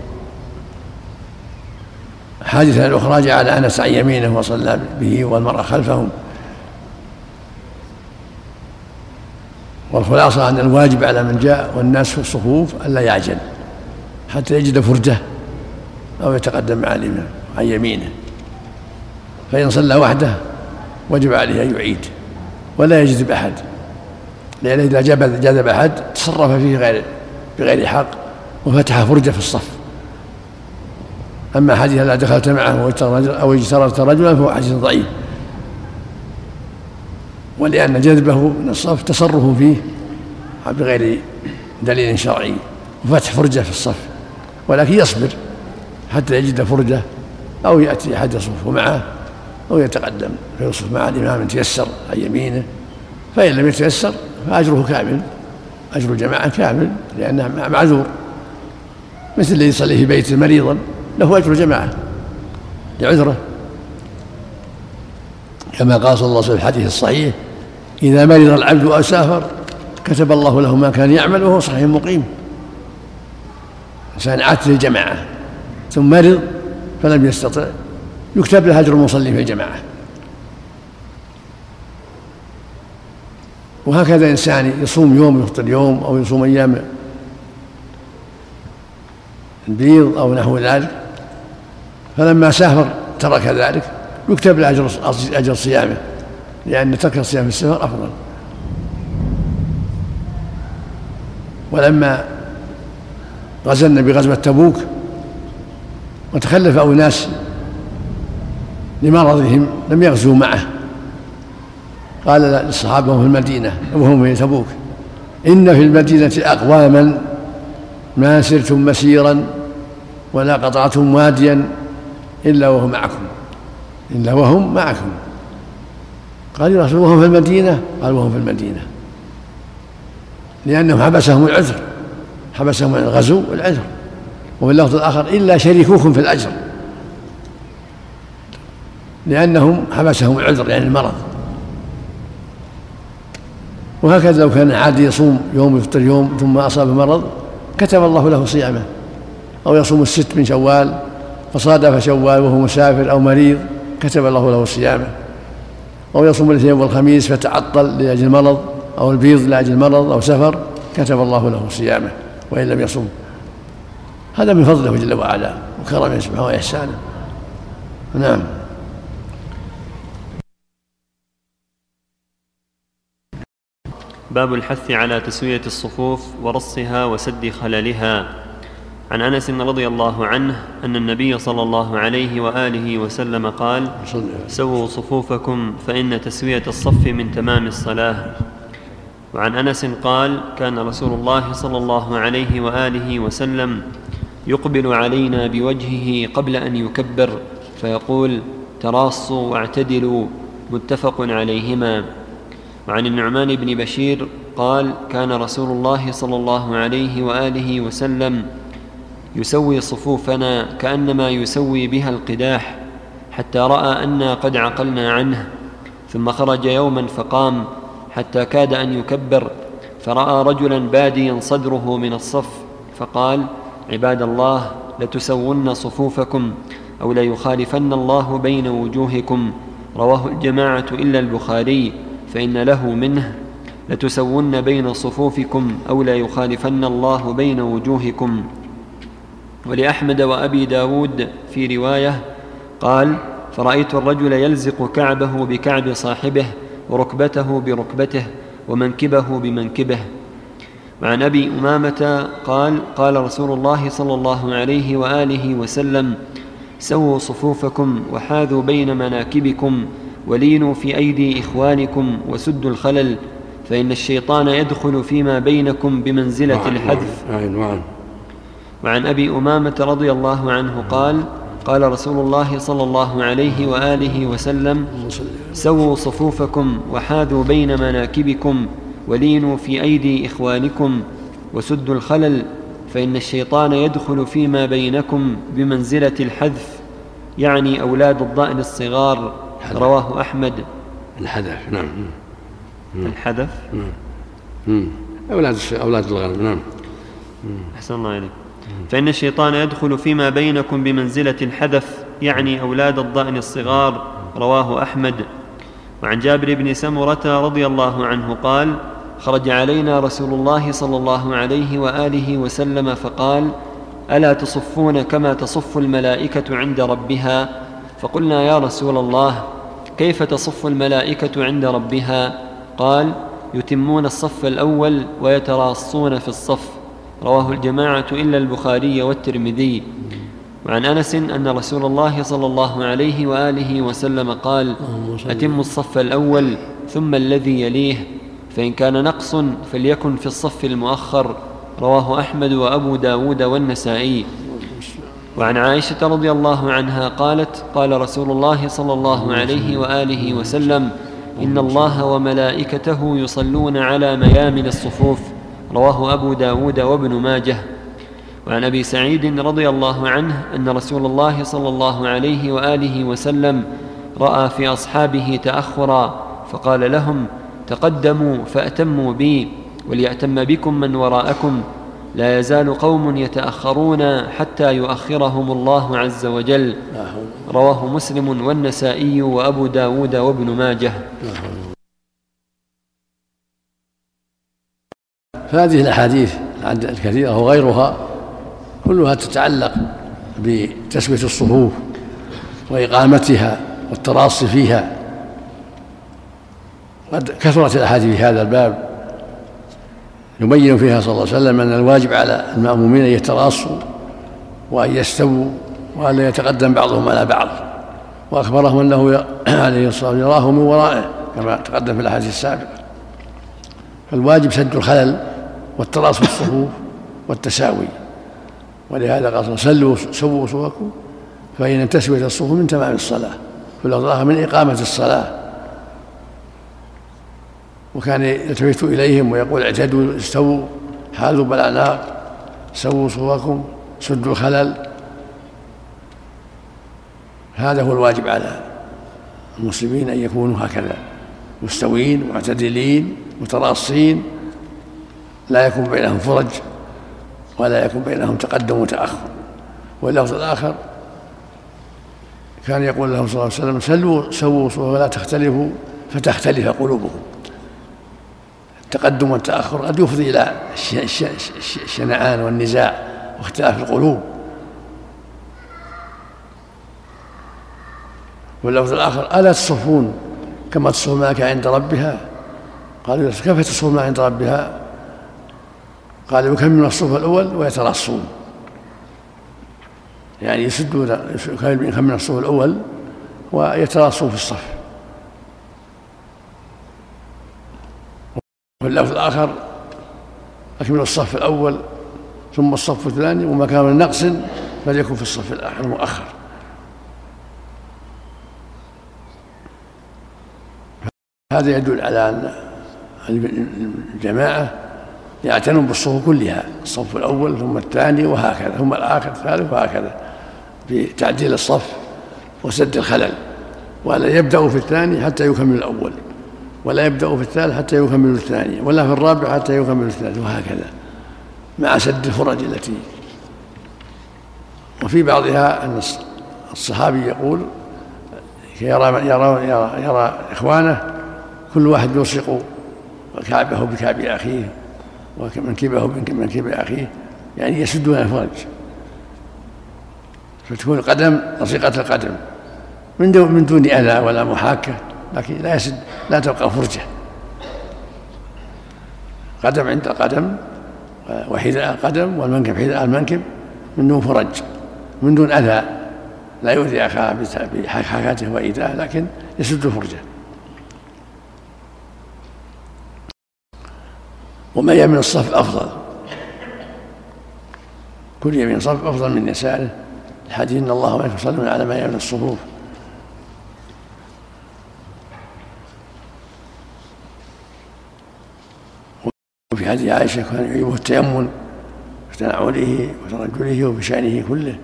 حادثة أخرى جعل أنس عن يمينه وصلى به والمرأة خلفهم. والخلاصة أن الواجب على من جاء والناس في الصفوف ألا يعجل حتى يجد فرجة. أو يتقدم مع الإمام عن يمينه. فإن صلى وحده وجب عليه أن يعيد ولا يجذب أحد. لأنه إذا جذب أحد تصرف فيه غير بغير حق وفتح فرجة في الصف. أما حديث لا دخلت معه أو اجتررت رجلا فهو حديث ضعيف. ولأن جذبه من الصف تصرف فيه بغير دليل شرعي. وفتح فرجة في الصف ولكن يصبر. حتى يجد فرجة أو يأتي أحد يصف معه أو يتقدم فيصف مع الإمام تيسر عن يمينه فإن لم يتيسر فأجره كامل أجر الجماعة كامل لأنه معذور. مثل الذي يصلي في بيته مريضا له أجر جماعة لعذره. كما قال صلى الله عليه وسلم في الحديث الصحيح إذا مرض العبد أو سافر كتب الله له ما كان يعمل وهو صحيح مقيم. إنسان عاد للجماعة. ثم مرض فلم يستطع يكتب له أجر المصلي في الجماعة. وهكذا إنسان يصوم يوم ويفطر يوم أو يصوم أيام البيض أو نحو ذلك فلما سافر ترك ذلك يكتب له أجر أجر صيامه لأن ترك الصيام في السفر أفضل. ولما غزا النبي غزوة تبوك وتخلف أناس لمرضهم لم يغزوا معه. قال للصحابة في المدينة وهم في تبوك. إن في المدينة أقواما ما سرتم مسيرا ولا قطعتم واديا إلا وهم معكم. إلا وهم معكم. قال يا رسول وهم في المدينة؟ قال وهم في المدينة. لأنهم حبسهم العذر حبسهم الغزو العذر وفي اللفظ الآخر إلا شريكوكم في الأجر. لأنهم حبسهم العذر يعني المرض. وهكذا لو كان عادي يصوم يوم يفطر يوم ثم أصاب مرض كتب الله له صيامه. أو يصوم الست من شوال فصادف شوال وهو مسافر أو مريض كتب الله له صيامه. أو يصوم الاثنين والخميس فتعطل لأجل المرض أو البيض لأجل المرض أو سفر كتب الله له صيامه وإن لم يصم هذا من فضله جل وعلا وكرمه سبحانه وإحسانه نعم. باب الحث على تسوية الصفوف ورصها وسد خللها عن أنس رضي الله عنه أن النبي صلى الله عليه وآله وسلم قال سووا صفوفكم فإن تسوية الصف من تمام الصلاة. وعن أنس قال كان رسول الله صلى الله عليه وآله وسلم يقبل علينا بوجهه قبل أن يكبر فيقول تراصوا واعتدلوا متفق عليهما. وعن النعمان بن بشير قال كان رسول الله صلى الله عليه وآله وسلم يسوي صفوفنا كأنما يسوي بها القداح حتى رأى أنا قد عقلنا عنه. ثم خرج يوما فقام حتى كاد أن يكبر فرأى رجلا باديا صدره من الصف فقال عباد الله لتسون صفوفكم أو ليخالفن الله بين وجوهكم. رواه الجماعة إلا البخاري فإن له منه. لتسون بين صفوفكم أو ليخالفن الله بين وجوهكم. ولأحمد وأبي داود في رواية قال فرأيت الرجل يلزق كعبه بكعب صاحبه وركبته بركبته ومنكبه بمنكبه. وعن أبي أمامة قال قال رسول الله صلى الله عليه وآله وسلم سووا صفوفكم وحاذوا بين مناكبكم ولينوا في أيدي إخوانكم وسدوا الخلل فإن الشيطان يدخل فيما بينكم بمنزلة الحذف. وعن أبي أمامة رضي الله عنه قال قال رسول الله صلى الله عليه وآله وسلم سووا صفوفكم وحاذوا بين مناكبكم ولينوا في أيدي إخوانكم وسدوا الخلل فإن الشيطان يدخل فيما بينكم بمنزلة الحذف يعني أولاد الضأن الصغار رواه أحمد. الحذف نعم. الحذف. نعم أولاد أولاد الغنم نعم. أحسن الله إليك. فإن الشيطان يدخل فيما بينكم بمنزلة الحذف يعني أولاد الضأن الصغار رواه أحمد. وعن جابر بن سمرة رضي الله عنه قال خرج علينا رسول الله صلى الله عليه وآله وسلم فقال ألا تصفون كما تصف الملائكة عند ربها؟ فقلنا يا رسول الله كيف تصف الملائكة عند ربها؟ قال يتمون الصف الأول ويتراصون في الصف. رواه الجماعة إلا البخاري والترمذي. وعن أنس أن رسول الله صلى الله عليه وآله وسلم قال أتم الصف الأول ثم الذي يليه؟ فإن كان نقص فليكن في الصف المؤخر رواه أحمد وأبو داود والنسائي. وعن عائشة رضي الله عنها قالت قال رسول الله صلى الله عليه وآله وسلم إن الله وملائكته يصلون على ميامن الصفوف رواه أبو داود وابن ماجه. وعن أبي سعيد رضي الله عنه أن رسول الله صلى الله عليه وآله وسلم رأى في أصحابه تأخرا فقال لهم تقدموا فأتموا بي وليأتم بكم من وراءكم. لا يزال قوم يتأخرون حتى يؤخرهم الله عز وجل. رواه مسلم والنسائي وأبو داود وابن ماجه. فهذه الأحاديث الكثيرة وغيرها كلها تتعلق بتسوية الصفوف وإقامتها والتراصي فيها. قد كثرت الأحاديث في هذا الباب. يبين فيها صلى الله عليه وسلم أن الواجب على المأمومين أن يتراصوا وأن يستووا وأن يتقدم بعضهم على بعض. وأخبرهم أنه عليه الصلاة والسلام يراه من ورائه كما تقدم في الأحاديث السابقة. فالواجب سد الخلل والتراص في الصفوف والتساوي. ولهذا قال سلوا سووا صفوفكم فإن تسوية الصفوف من تمام الصلاة. في الأضرار من إقامة الصلاة وكان يلتفت إليهم ويقول اعتدوا استووا حاذوا بالأعناق سووا صفوفكم سد الخلل. هذا هو الواجب على المسلمين أن يكونوا هكذا مستويين معتدلين متراصين. لا يكون بينهم فرج ولا يكون بينهم تقدم وتأخر. واللفظ الآخر كان يقول له صلى الله عليه وسلم سلوا سووا ولا تختلفوا فتختلف قلوبكم. التقدم والتأخر قد يفضي إلى الشنعان والنزاع واختلاف القلوب. واللفظ الآخر ألا تصفون كما تصف معك عند ربها؟ قالوا كيف تصف ما عند ربها؟ قال يكمل الصف الأول ويتراصون يعني يسدون يكمل الصف الأول ويتراصون في الصف. واللفظ الآخر أكمل الصف الأول ثم الصف الثاني وما كان من نقص فليكن في الصف الآخر المؤخر. هذا يدل على أن الجماعة يعتنون بالصفوف كلها الصف الأول ثم الثاني وهكذا ثم الآخر الثالث وهكذا بتعديل الصف وسد الخلل ولا يبدأ في الثاني حتى يكمل الأول. ولا يبدأ في الثالث حتى يكمل الثاني ولا في الرابع حتى يكمل الثالث وهكذا مع سد الفرج التي وفي بعضها أن الصحابي يقول يرى يرى يرى, يرى إخوانه كل واحد يلصق كعبه بكعب أخيه ومنكبه بمنكب أخيه يعني يسدون الفرج. فتكون القدم لصيقة القدم من دون من دون أذى ولا محاكة لكن لا يسد لا تبقى فرجة. قدم عند القدم وحذاء القدم والمنكب حذاء المنكب من دون فرج من دون أذى. لا يؤذي أخاه بحكاته وإيذاءه لكن يسد فرجة. وما يمن الصف أفضل. كل يمين صف أفضل من يساره الحديث إن الله وملائكته على ما يمن الصفوف. وفي حديث عائشة كان يعيبه التيمم في تنعله وترجله وفي شأنه كله.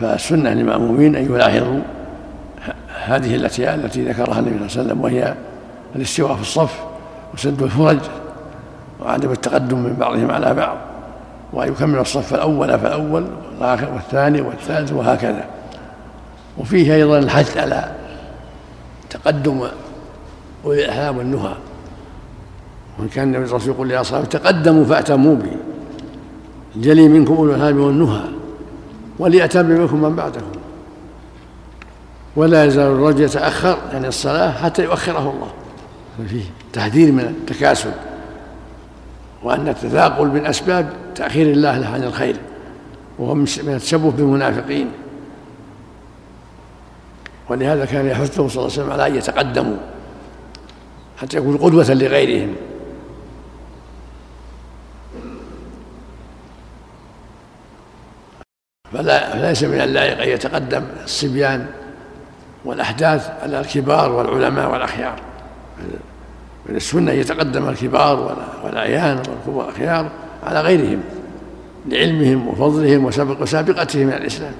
فالسنة للمأمومين أن يلاحظوا هذه الأشياء التي ذكرها النبي صلى الله عليه وسلم وهي الاستواء في الصف وسد الفرج وعدم التقدم من بعضهم على بعض وأن يكمل الصف الأول فالأول والآخر والثاني والثالث وهكذا. وفيه أيضا الحث على تقدم أولي الأحلام والنهى. وإن كان النبي صلى الله عليه وسلم يقول لأصحابه تقدموا فأتموا بي. جلي منكم أولي الأحلام والنهى وليأتم منكم من بعدكم. ولا يزال الرجل يتأخر عن يعني الصلاة حتى يؤخره الله. ففيه تحذير من التكاسل. وأن التثاقل من أسباب تأخير الله له عن الخير. وهو من التشبه بالمنافقين. ولهذا كان يحثهم صلى الله عليه وسلم على أن يتقدموا حتى يكونوا قدوة لغيرهم. فلا فليس من اللائق أن يتقدم الصبيان والأحداث على الكبار والعلماء والأخيار. من السنة أن يتقدم الكبار والأعيان والأخيار على غيرهم لعلمهم وفضلهم وسابق وسابقتهم إلى الإسلام.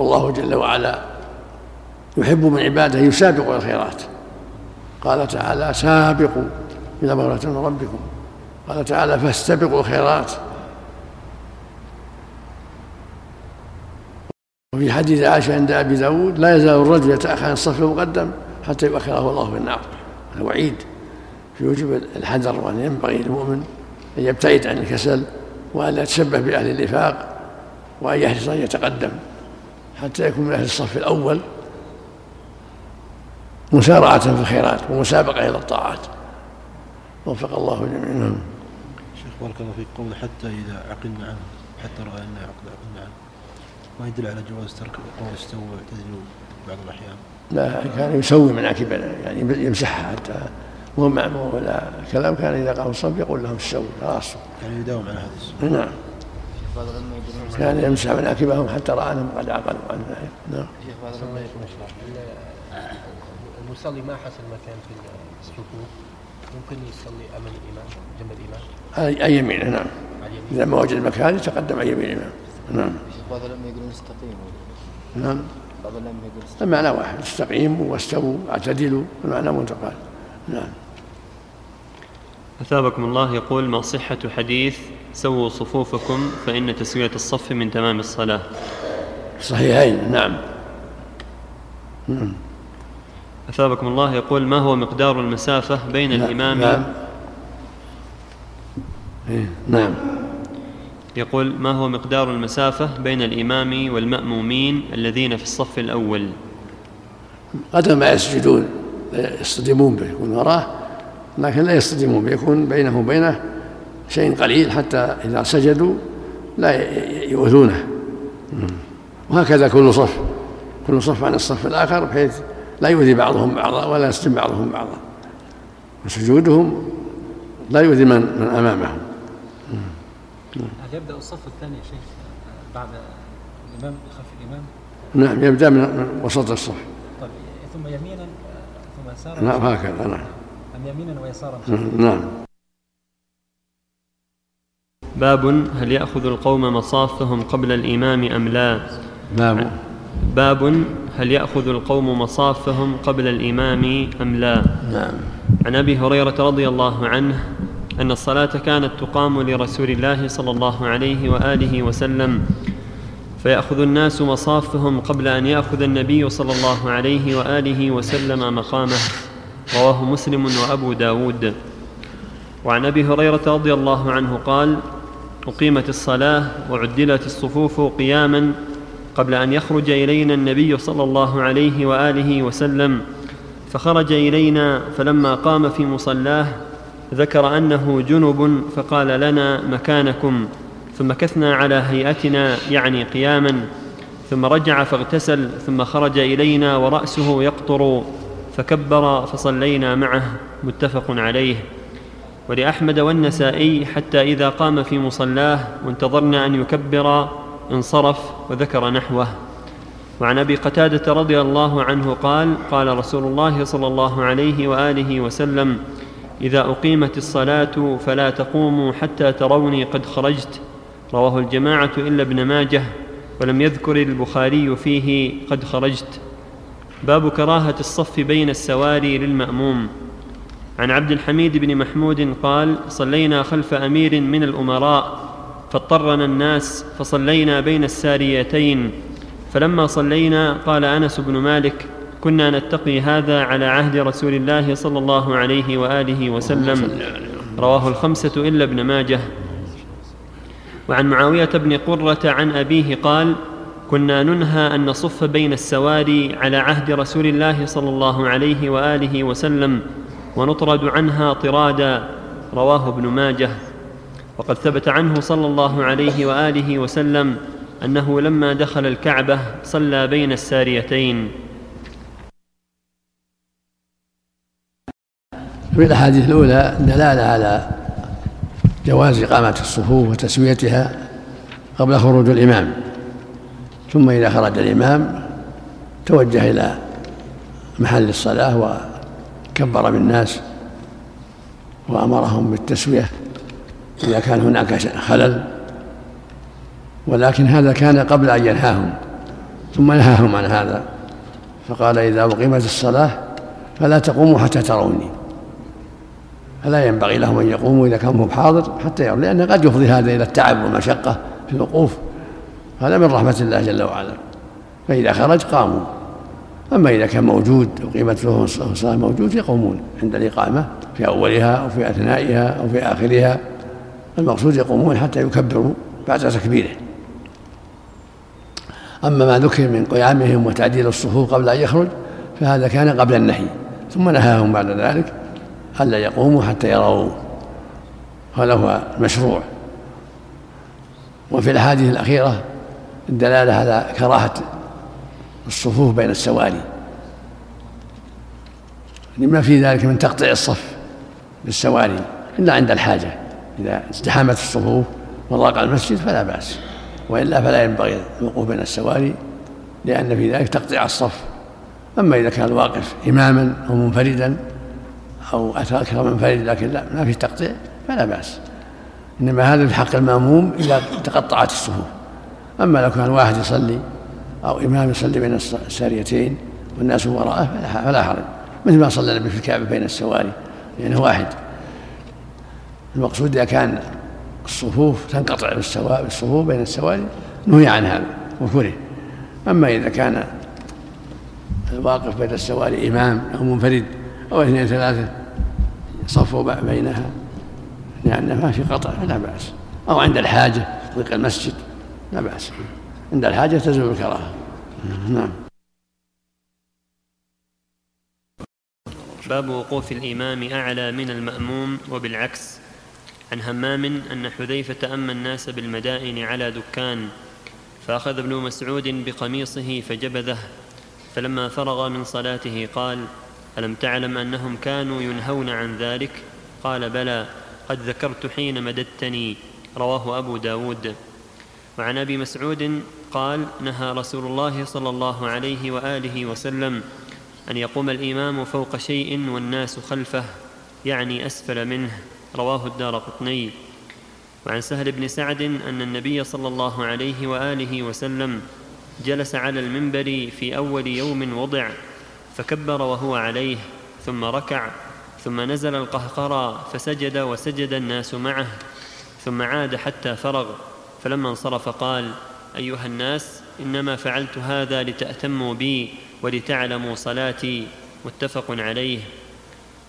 والله جل وعلا يحب من عباده يسابقوا الخيرات. قال تعالى سابقوا إلى مغفرة من ربكم. قال تعالى فاستبقوا الخيرات. وفي حديث عائشة عند أبي داود لا يزال الرجل يتأخر عن الصف المقدم حتى يؤخره الله في النار. هذا وعيد. في وجوب الحذر وأن ينبغي للمؤمن أن يبتعد عن الكسل وأن لا يتشبه بأهل النفاق وأن يحرص أن يتقدم. حتى يكون من أهل الصف الأول مسارعة في الخيرات ومسابقة إلى الطاعات. وفق الله جميعا بارك الله فيك. قول حتى إذا عقلنا عنه حتى عقل عقلنا عنه. ما يدل على جواز ترك القول استوى واعتدلوا بعض الأحيان؟ لا كان يسوي من عكب يعني يمسحها حتى. مو معمول ولا كلام كان إذا قام الصف يقول لهم استووا خلاص. يعني يداوم على هذا نعم. كان يمسح مناكبهم حتى رأى أنهم قد عقلوا عن نعم. شيخ بعد الله يكون المصلي ما حصل مكان في الصفوف ممكن يصلي أمام الإمام جنب الإمام؟ أي يمينه نعم. إذا ما وجد مكان يتقدم عن يمين الإمام نعم. بعض العلماء يقولون استقيموا. نعم. بعض العلماء يقول المعنى واحد استقيموا واستووا اعتدلوا المعنى منتقال نعم. أثابكم الله يقول ما صحة حديث سووا صفوفكم فإن تسوية الصف من تمام الصلاة. صحيحين نعم. أثابكم الله يقول ما هو مقدار المسافة بين نعم. الإمام نعم. إيه، نعم. يقول ما هو مقدار المسافة بين الإمام والمأمومين الذين في الصف الأول؟ قدر ما يسجدون يصطدمون به يكون وراه لكن لا يصطدمون به يكون بينه وبينه شيء قليل حتى إذا سجدوا لا يؤذونه. وهكذا كل صف كل صف عن الصف الآخر بحيث لا يؤذي بعضهم بعضا ولا يصدم بعضهم بعضا. وسجودهم لا يؤذي من, من أمامهم. هل يبدأ الصف الثاني يا شيخ بعد الإمام خلف الإمام؟ نعم يبدأ من وسط الصف. طيب ثم يمينا ثم يسارا؟ نعم هكذا نعم. يمينا ويسارا؟ نعم. باب هل يأخذ القوم مصافهم قبل الإمام أم لا؟ باب باب هل يأخذ القوم مصافهم قبل الإمام أم لا؟ نعم. عن أبي هريرة رضي الله عنه أن الصلاة كانت تقام لرسول الله صلى الله عليه وآله وسلم فيأخذ الناس مصافهم قبل أن يأخذ النبي صلى الله عليه وآله وسلم مقامه. رواه مسلم وأبو داود. وعن أبي هريرة رضي الله عنه قال أقيمت الصلاة وعدلت الصفوف قياما قبل أن يخرج إلينا النبي صلى الله عليه وآله وسلم فخرج إلينا فلما قام في مصلاه ذكر أنه جنب فقال لنا مكانكم ثم كثنا على هيئتنا يعني قياما ثم رجع فاغتسل ثم خرج إلينا ورأسه يقطر فكبر فصلينا معه متفق عليه. ولأحمد والنسائي حتى إذا قام في مصلاه وانتظرنا أن يكبر انصرف وذكر نحوه. وعن أبي قتادة رضي الله عنه قال قال رسول الله صلى الله عليه وآله وسلم إذا أقيمت الصلاة فلا تقوموا حتى تروني قد خرجت. رواه الجماعة إلا ابن ماجه ولم يذكر البخاري فيه قد خرجت. باب كراهة الصف بين السواري للمأموم. عن عبد الحميد بن محمود قال صلينا خلف أمير من الأمراء فاضطرنا الناس فصلينا بين الساريتين. فلما صلينا قال أنس بن مالك كنا نتقي هذا على عهد رسول الله صلى الله عليه وآله وسلم. رواه الخمسة إلا ابن ماجه. وعن معاوية بن قرة عن أبيه قال كنا ننهى أن نصف بين السواري على عهد رسول الله صلى الله عليه وآله وسلم. ونطرد عنها طرادا رواه ابن ماجه. وقد ثبت عنه صلى الله عليه وآله وسلم أنه لما دخل الكعبة صلى بين الساريتين. في الأحاديث الأولى دلالة على جواز إقامة الصفوف وتسويتها قبل خروج الإمام. ثم إذا خرج الإمام توجه إلى محل الصلاة وكبر بالناس وأمرهم بالتسوية إذا كان هناك خلل ولكن هذا كان قبل أن ينهاهم ثم نهاهم عن هذا. فقال إذا أقيمت الصلاة فلا تقوموا حتى تروني. فلا ينبغي لهم أن يقوموا إذا كان حاضر حتى يروا لأن قد يفضي هذا إلى التعب والمشقة في الوقوف. هذا من رحمة الله جل وعلا. فإذا خرج قاموا. أما إذا كان موجود وقيمت له الصلاة موجود يقومون عند الإقامة في أولها أو في أثنائها أو في آخرها. المقصود يقومون حتى يكبروا بعد تكبيره. أما ما ذكر من قيامهم وتعديل الصفوف قبل أن يخرج فهذا كان قبل النهي. ثم نهاهم بعد ذلك ألا يقوموا حتى يروا هذا هو المشروع. وفي الأحاديث الأخيرة الدلالة على كراهة الصفوف بين السواري لما في ذلك من تقطيع الصف بالسواري إلا عند الحاجة. إذا ازدحمت الصفوف وضاق المسجد فلا بأس. وإلا فلا ينبغي الوقوف بين السواري لأن في ذلك تقطيع الصف. أما إذا كان الواقف إماما أو منفردا أو أكثر من فرد لكن لا ما في تقطيع فلا بأس. إنما هذا في حق المأموم إذا تقطعت الصفوف. أما لو كان واحد يصلي أو إمام يصلي بين الساريتين والناس وراءه فلا حرج. مثل ما صلى النبي في الكعبة بين السواري. لأنه واحد. المقصود إذا كان الصفوف تنقطع بالصفوف بين السواري نهي عن هذا وكره. أما إذا كان الواقف بين السواري إمام أو منفرد أو اثنين ثلاثة صفوا بينها لأن ما في قطع فلا بأس. أو عند الحاجة ضيق المسجد لا بأس. عند الحاجة تزول الكراهة. نعم. باب وقوف الإمام أعلى من المأموم وبالعكس. عن همام أن حذيفة أما الناس بالمدائن على دكان فأخذ ابن مسعود بقميصه فجبذه فلما فرغ من صلاته قال ألم تعلم أنهم كانوا ينهون عن ذلك؟ قال بلى قد ذكرت حين مددتني رواه أبو داود. وعن أبي مسعود قال نهى رسول الله صلى الله عليه وآله وسلم أن يقوم الإمام فوق شيء والناس خلفه يعني أسفل منه. رواه الدار قطني. وعن سهل بن سعد أن النبي صلى الله عليه وآله وسلم جلس على المنبر في أول يوم وضع فكبر وهو عليه ثم ركع ثم نزل القهقرى فسجد وسجد الناس معه ثم عاد حتى فرغ. فلما انصرف قال أيها الناس إنما فعلت هذا لتأتموا بي ولتعلموا صلاتي. متفق عليه.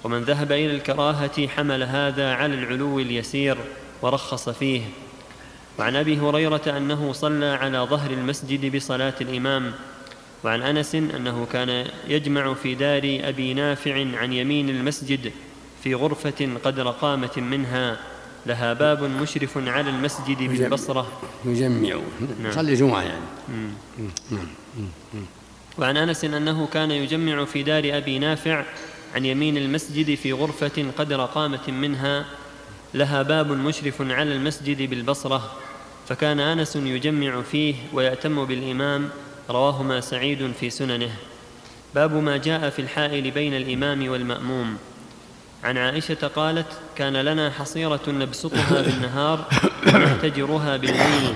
ومن ذهب إلى الكراهة حمل هذا على العلو اليسير ورخص فيه. وعن أبي هريرة أنه صلى على ظهر المسجد بصلاة الإمام. وعن أنس أنه كان يجمع في دار أبي نافع عن يمين المسجد في غرفة قدر قامة منها. لها باب مشرف على المسجد بالبصرة. يجمع نعم. صلي جمعه يعني. نعم. وعن أنس أنه كان يجمع في دار أبي نافع عن يمين المسجد في غرفة قدر قامة منها. لها باب مشرف على المسجد بالبصرة. فكان أنس يجمع فيه ويأتم بالإمام. رواهما سعيد في سننه. باب ما جاء في الحائل بين الإمام والمأموم. عن عائشة قالت كان لنا حصيرة نبسطها بالنهار ونحتجرها بالليل.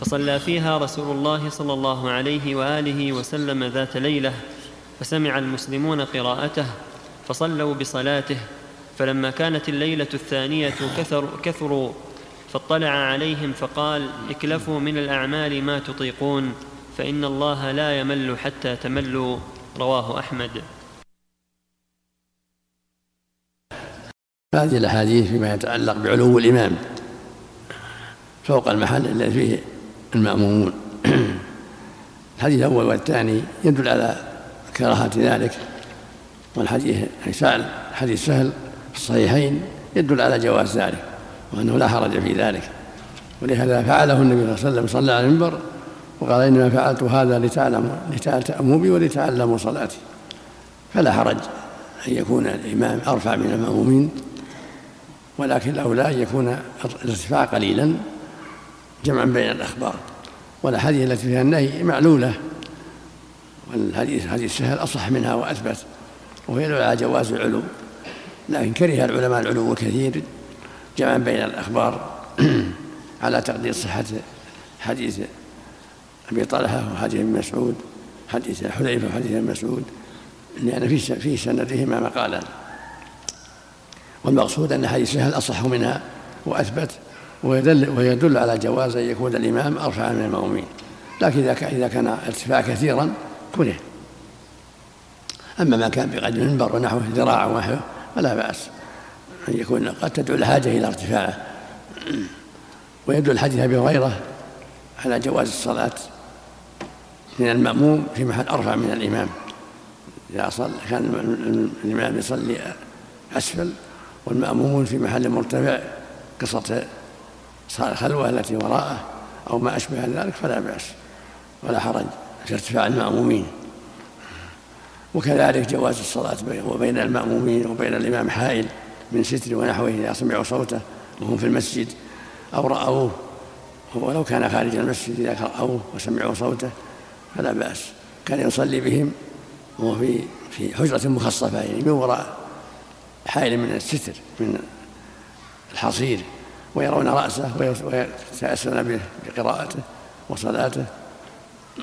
فصلى فيها رسول الله صلى الله عليه وآله وسلم ذات ليلة فسمع المسلمون قراءته فصلوا بصلاته. فلما كانت الليلة الثانية كثر كثروا فاطلع عليهم فقال اكلفوا من الأعمال ما تطيقون فإن الله لا يمل حتى تملوا. رواه أحمد. هذه الأحاديث فيما يتعلق بعلو الإمام فوق المحل الذي فيه المأمومون. الحديث الأول والثاني يدل على كراهة ذلك والحديث سهل حديث سهل في الصحيحين يدل على جواز ذلك وأنه لا حرج في ذلك. ولهذا فعله النبي صلى الله عليه وسلم صلى على المنبر وقال إنما فعلت هذا لتعلموا لتأموا بي ولتعلموا صلاتي. فلا حرج أن يكون الإمام أرفع من المأمومين. ولكن الأولى أن يكون الارتفاع قليلا جمعا بين الأخبار. والأحاديث التي فيها النهي معلولة والحديث حديث سهل أصح منها وأثبت وهي على جواز العلو. لكن كره العلماء العلو الكثير جمعا بين الأخبار على تقدير صحة حديث أبي طلحة وحديث ابن مسعود حديث حذيفة وحديث ابن مسعود لأن في في سندهما مقالان والمقصود أن حديث سهل أصح منها وأثبت ويدل ويدل على جواز أن يكون الإمام أرفع من المأمومين. لكن إذا كان إذا كان ارتفاع كثيرا كره. أما ما كان بقدر المنبر ونحوه ذراع ونحوه فلا بأس أن يكون قد تدعو الحاجة إلى ارتفاعه. ويدل حديث أبي هريرة على جواز الصلاة من المأموم في محل أرفع من الإمام. إذا صلى كان الإمام يصلي أسفل والمأمومون في محل مرتفع قصة الخلوة التي وراءه أو ما أشبه ذلك فلا بأس ولا حرج في ارتفاع المأمومين. وكذلك جواز الصلاة وبين المأمومين وبين الإمام حائل من ستر ونحوه إذا سمعوا صوته وهم في المسجد أو رأوه. ولو كان خارج المسجد إذا رأوه وسمعوا صوته فلا بأس. كان يصلي بهم وهو في في حجرة مخصصة يعني من وراء. حائل من الستر من الحصير ويرون رأسه ويتأسون بقراءته وصلاته.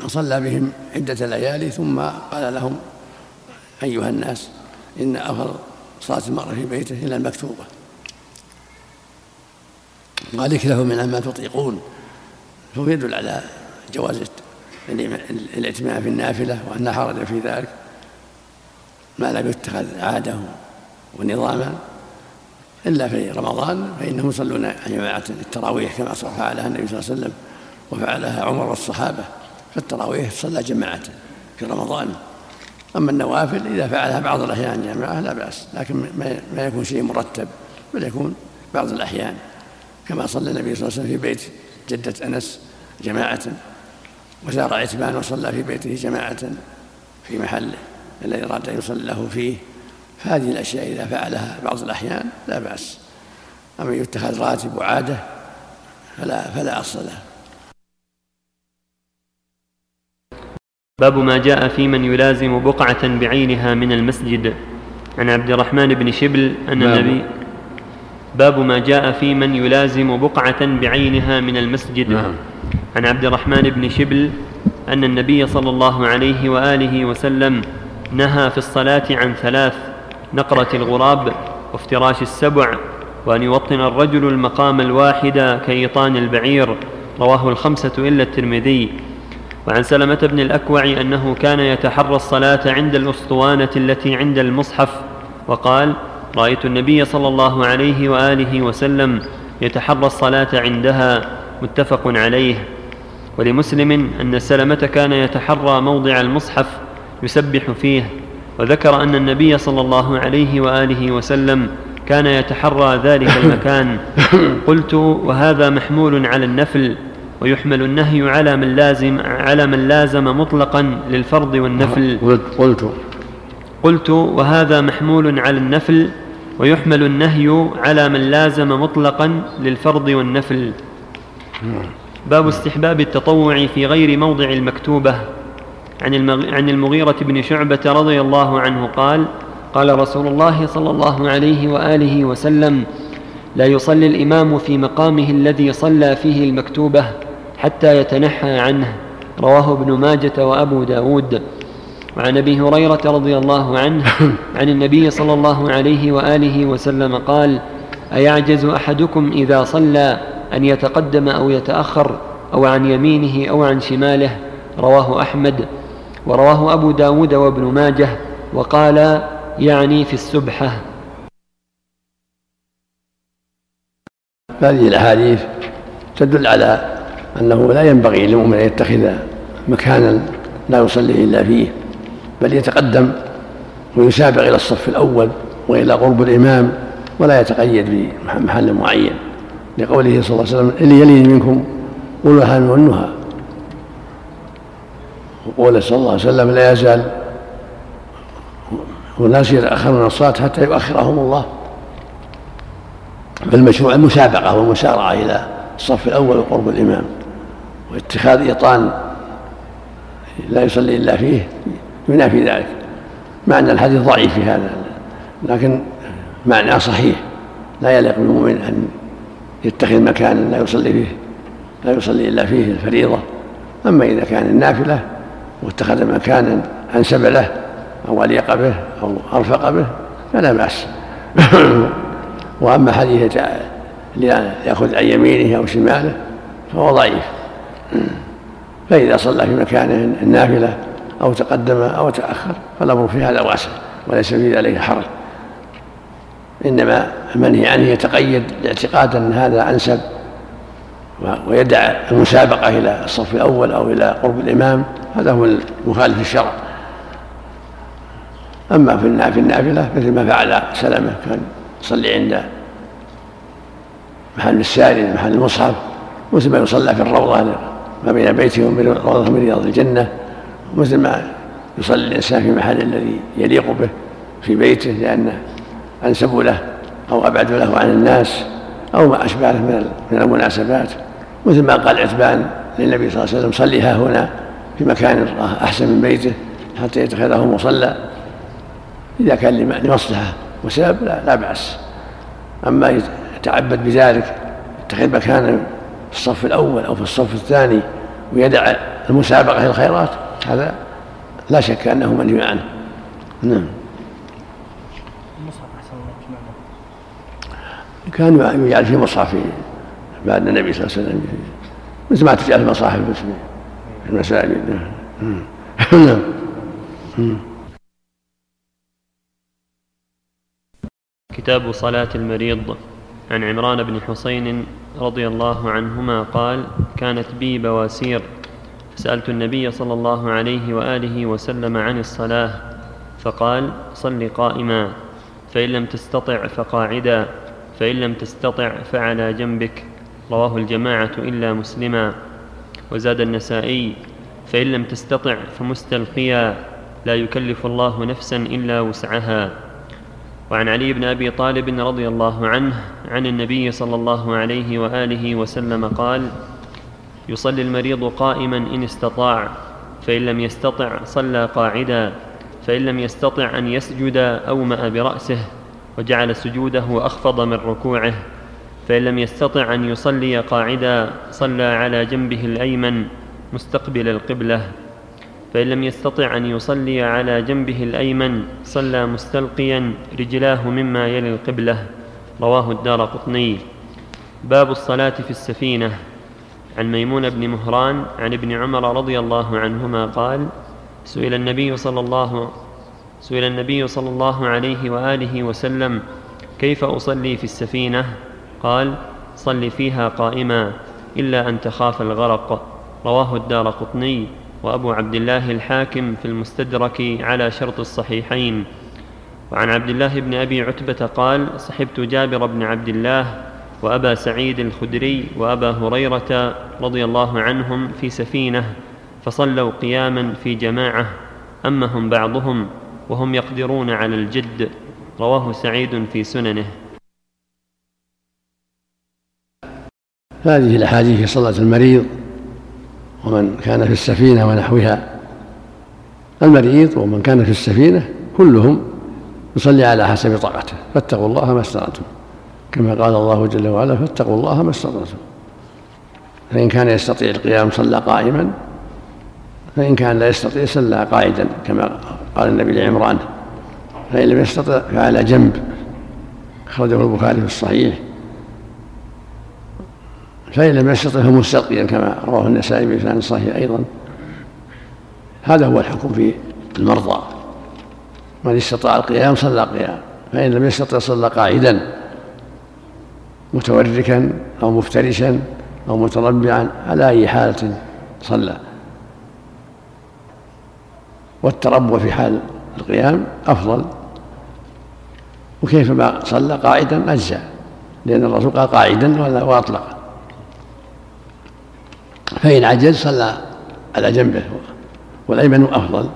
صلى بهم عدة ليالي ثم قال لهم أيها الناس إن أفضل صلاة المرء في بيته إلا المكتوبة. قال اكلفوا من ما تطيقون. فهو يدل على جواز الائتمام في النافلة وأن حرج في ذلك. ما لم يتخذ عادة ونظاما. إلا في رمضان فإنهم يصلون جماعة التراويح كما فعلها النبي صلى الله عليه وسلم وفعلها عمر والصحابة. فالتراويح صلى جماعة في رمضان. أما النوافل إذا فعلها بعض الأحيان جماعة لا بأس لكن ما يكون شيء مرتب بل يكون بعض الأحيان. كما صلى النبي صلى الله عليه وسلم في بيت جدة أنس جماعة وزار عتبان وصلى في بيته جماعة في محله. الذي أراد أن يصلي له فيه. هذه الأشياء إذا فعلها بعض الأحيان لا بأس. أما يتخذ راتب وعادة فلا فلا أصل له. باب ما جاء في من يلازم بقعة بعينها من المسجد. عن عبد الرحمن بن شبل أن النبي باب ما جاء في من يلازم بقعة بعينها من المسجد. نعم. عن عبد الرحمن بن شبل أن النبي صلى الله عليه وآله وسلم نهى في الصلاة عن ثلاث نقرة الغراب وافتراش السبع وأن يوطن الرجل المقام الواحد كإيطان البعير. رواه الخمسة إلا الترمذي. وعن سلمة بن الأكوع أنه كان يتحرى الصلاة عند الأسطوانة التي عند المصحف وقال رأيت النبي صلى الله عليه وآله وسلم يتحرى الصلاة عندها متفق عليه. ولمسلم أن سلمة كان يتحرى موضع المصحف يسبح فيه. وذكر أن النبي صلى الله عليه وآله وسلم كان يتحرى ذلك المكان. قلت وهذا محمول على النفل ويحمل النهي على من لازم على من لازم مطلقا للفرض والنفل. قلت قلت. وهذا محمول على النفل ويحمل النهي على من لازم مطلقا للفرض والنفل. باب استحباب التطوع في غير موضع المكتوبة. عن, عن المغيرة بن شعبة رضي الله عنه قال قال رسول الله صلى الله عليه وآله وسلم لا يصلي الإمام في مقامه الذي صلى فيه المكتوبة حتى يتنحى عنه. رواه ابن ماجة وأبو داود. وعن أبي هريرة رضي الله عنه عن النبي صلى الله عليه وآله وسلم قال أيعجز أحدكم إذا صلى أن يتقدم أو يتأخر أو عن يمينه أو عن شماله؟ رواه أحمد. ورواه أبو داود وابن ماجه وقال يعني في السبحة. هذه الأحاديث تدل على أنه لا ينبغي للمؤمن أن يتخذ مكانا لا يصلي إلا فيه بل يتقدم ويسابق إلى الصف الأول وإلى قرب الإمام ولا يتقيد بمحل معين. لقوله صلى الله عليه وسلم اللي يلي منكم قولوا هان والنهى وقول صلى الله عليه وسلم لا يزال والناس يتأخرون الصلاة حتى يؤخرهم الله. فالمشروع المسابقة والمسارعة إلى الصف الأول وقرب الإمام واتخاذ إيطان لا يصلي إلا فيه ينافي ذلك مع أن الحديث ضعيف في هذا لكن معناه صحيح. لا يليق بالمؤمن أن يتخذ مكانا لا يصلي فيه لا يصلي إلا فيه الفريضة. أما إذا كان النافلة واتخذ مكانا أنسب له أو أليق به أو أرفق به فلا بأس. وأما حديث يأخذ عن يمينه أو شماله فهو ضعيف. فإذا صلى في مكانه النافلة أو تقدم أو تأخر فالأمر في هذا واسع وليس في ذلك حرج. إنما المنهي عنه يتقيد لاعتقاد أن هذا أنسب ويدع المسابقة إلى الصف الأول أو إلى قرب الإمام هذا هو المخالف الشرع أما في النافلة مثل ما فعل سلمة كان يصلي عند محل الساري محل المصحف مثل ما يصلى في الروضة ما بين بيته وبين روضة من رياض الجنة مثل ما يصلي الإنسان في محل الذي يليق به في بيته لأنه أنسب له أو أبعد له عن الناس. أو ما أشبه من من المناسبات مثل ما قال عتبان للنبي صلى الله عليه وسلم صلي ها هنا في مكان أحسن من بيته حتى يتخذه مصلى. إذا كان لمصلحة وسبب لا, لا بأس. أما يتعبد بذلك يتخذ مكانا في الصف الأول أو في الصف الثاني ويدع المسابقة إلى الخيرات هذا لا شك أنه منهي عنه. نعم. كان يجعل في مصحف بعد النبي صلى الله عليه وسلم مثل ما تجعل المصاحف في المساجد. نعم. كتاب صلاة المريض عن عمران بن حسين رضي الله عنهما قال كانت بي بواسير. فسألت النبي صلى الله عليه وآله وسلم عن الصلاة فقال صل قائما فإن لم تستطع فقاعدا. فإن لم تستطع فعلى جنبك. رواه الجماعة إلا مسلما. وزاد النسائي فإن لم تستطع فمستلقيا. لا يكلف الله نفسا إلا وسعها. وعن علي بن أبي طالب رضي الله عنه عن النبي صلى الله عليه وآله وسلم قال يصلي المريض قائما إن استطاع فإن لم يستطع صلى قاعدا فإن لم يستطع أن يسجد أومأ برأسه. وجعل سجوده أخفض من ركوعه فإن لم يستطع أن يصلي قاعدا صلى على جنبه الأيمن مستقبل القبلة. فإن لم يستطع أن يصلي على جنبه الأيمن صلى مستلقيا رجلاه مما يلي القبلة. رواه الدار قطني. باب الصلاة في السفينة. عن ميمون بن مهران عن ابن عمر رضي الله عنهما قال سئل النبي صلى الله سئل النبي صلى الله عليه وآله وسلم كيف أصلي في السفينة؟ قال صل فيها قائما إلا أن تخاف الغرق. رواه الدار قطني وأبو عبد الله الحاكم في المستدرك على شرط الصحيحين. وعن عبد الله بن أبي عتبة قال صحبت جابر بن عبد الله وأبا سعيد الخدري وأبا هريرة رضي الله عنهم في سفينة فصلوا قياما في جماعة أمهم بعضهم وهم يقدرون على الجد. رواه سعيد في سننه. هذه الأحاديث في صلاة المريض ومن كان في السفينة ونحوها. المريض ومن كان في السفينة كلهم يصلي على حسب طاقته. فاتقوا الله ما استطعتم. كما قال الله جل وعلا فاتقوا الله ما استطعتم. فإن كان يستطيع القيام صلى قائما فإن كان لا يستطيع صلى قاعدا كما قال النبي لعمران فإن لم يستطع فعلى جنب. أخرجه البخاري في الصحيح. فإن لم يستطع فمستلقيا كما رواه النسائي بلسان صحيح أيضا. هذا هو الحكم في المرضى. من استطاع القيام صلى قيام فإن لم يستطع صلى قاعدا. متوركا أو مفترشا أو متربعا على أي حالة صلى. والتربع في حال القيام أفضل. وكيفما صلى قاعدا أجزاء لأن الرسول قال قاعدا وأطلق. فإن عجز صلى على جنبه والأيمن أفضل.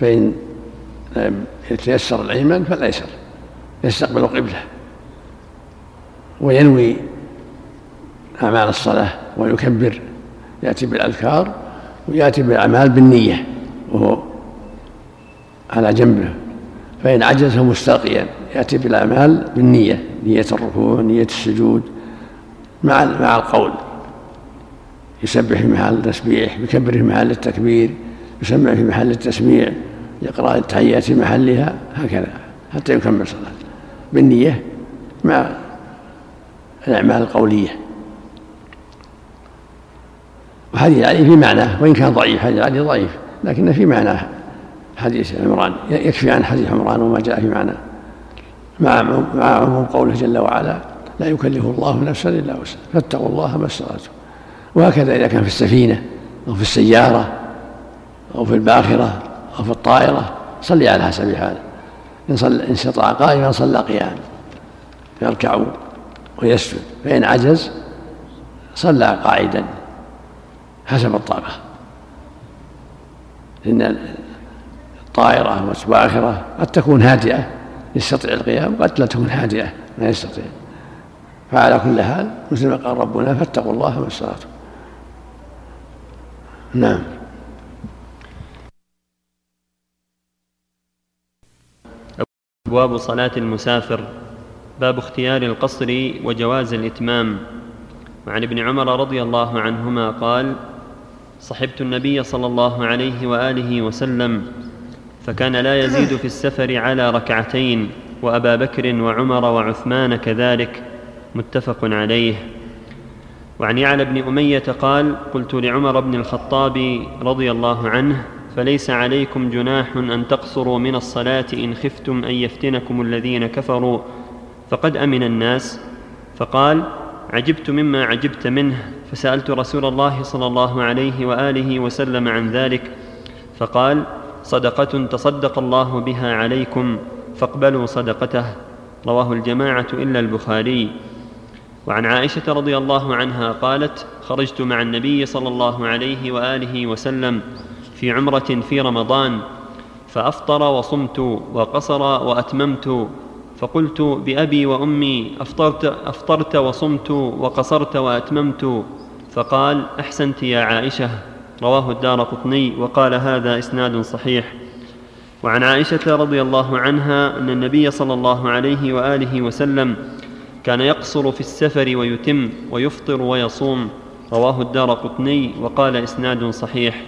فإن يتيسر الأيمن فالأيسر يستقبل قبله. وينوي أعمال الصلاة ويكبر يأتي بالأذكار ويأتي بالأعمال بالنية وهو على جنبه فإن عجز فمستلقيا يأتي بالأعمال بالنية نية الركوع نية السجود مع مع القول. يسبح في محل التسبيح يكبر في محل التكبير يسمع في محل التسميع يقرأ التحيات في محلها هكذا حتى يكمل صلاته. بالنية مع الأعمال القولية. وحديث علي في معناه وإن كان ضعيف حديث علي ضعيف لكن في معناه حديث عمران يكفي عن حديث عمران وما جاء في معناه مع مع عموم قوله جل وعلا لا يكلف الله نفسا إلا وسعها. فاتقوا الله ما استطعتم. وهكذا إذا كان في السفينة أو في السيارة أو في الباخرة أو في الطائرة صلي على حسب حاله إن, صل... إن استطاع قائما صلى قياما. يركع ويسجد. فإن عجز صلى قاعدا حسب الطاقة. إن الطائرة والباخرة قد تكون هادئة يستطيع القيام. قد لا تكون هادئة ما يستطيع. فعلى كل حال مثل ما قال ربنا فاتقوا الله ما استطعتم. نعم. أبواب صلاة المسافر. باب اختيار القصر وجواز الإتمام. وعن ابن عمر رضي الله عنهما قال صحبت النبي صلى الله عليه وآله وسلم فكان لا يزيد في السفر على ركعتين وأبا بكر وعمر وعثمان كذلك متفق عليه. وعن يعلى بن أمية قال قلت لعمر بن الخطاب رضي الله عنه فليس عليكم جناح أن تقصروا من الصلاة إن خفتم أن يفتنكم الذين كفروا؟ فقد أمن الناس فقال عجبت مما عجبت منه. فسألت رسول الله صلى الله عليه وآله وسلم عن ذلك فقال صدقة تصدق الله بها عليكم فاقبلوا صدقته. رواه الجماعة إلا البخاري. وعن عائشة رضي الله عنها قالت خرجت مع النبي صلى الله عليه وآله وسلم في عمرة في رمضان فأفطر وصمت وقصر وأتممت فقلت بأبي وأمي أفطرت أفطرت وصمت وقصرت وأتممت. فقال أحسنت يا عائشة. رواه الدار قطني وقال هذا إسناد صحيح. وعن عائشة رضي الله عنها أن النبي صلى الله عليه وآله وسلم كان يقصر في السفر ويتم ويفطر ويصوم. رواه الدار قطني وقال إسناد صحيح.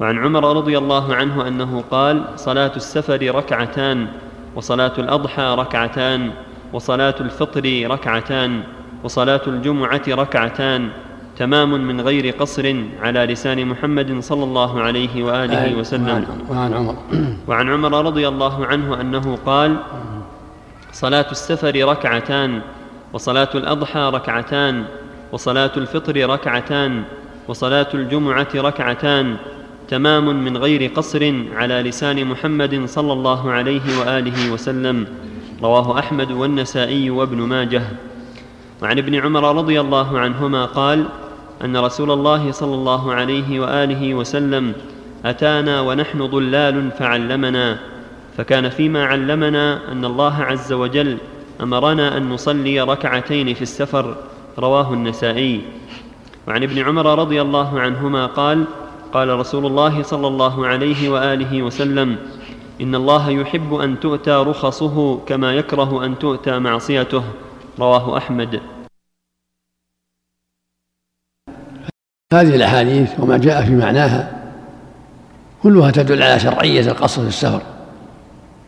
وعن عمر رضي الله عنه أنه قال صلاة السفر ركعتان وصلاة الأضحى ركعتان وصلاة الفطر ركعتان وصلاة الجمعة ركعتان تمام من غير قصر على لسان محمد صلى الله عليه وآله وسلم. وعن عمر. وعن عمر رضي الله عنه أنه قال صلاة السفر ركعتان وصلاة الأضحى ركعتان وصلاة الفطر ركعتان وصلاة الجمعة ركعتان تمام من غير قصر على لسان محمد صلى الله عليه وآله وسلم. رواه أحمد والنسائي وابن ماجه. وعن ابن عمر رضي الله عنهما قال أن رسول الله صلى الله عليه وآله وسلم أتانا ونحن ضلال فعلمنا. فكان فيما علمنا أن الله عز وجل أمرنا أن نصلي ركعتين في السفر رواه النسائي. وعن ابن عمر رضي الله عنهما قال قال رسول الله صلى الله عليه وآله وسلم إن الله يحب أن تؤتى رخصه كما يكره أن تؤتى معصيته رواه أحمد. هذه الأحاديث وما جاء في معناها كلها تدل على شرعية القصر في السفر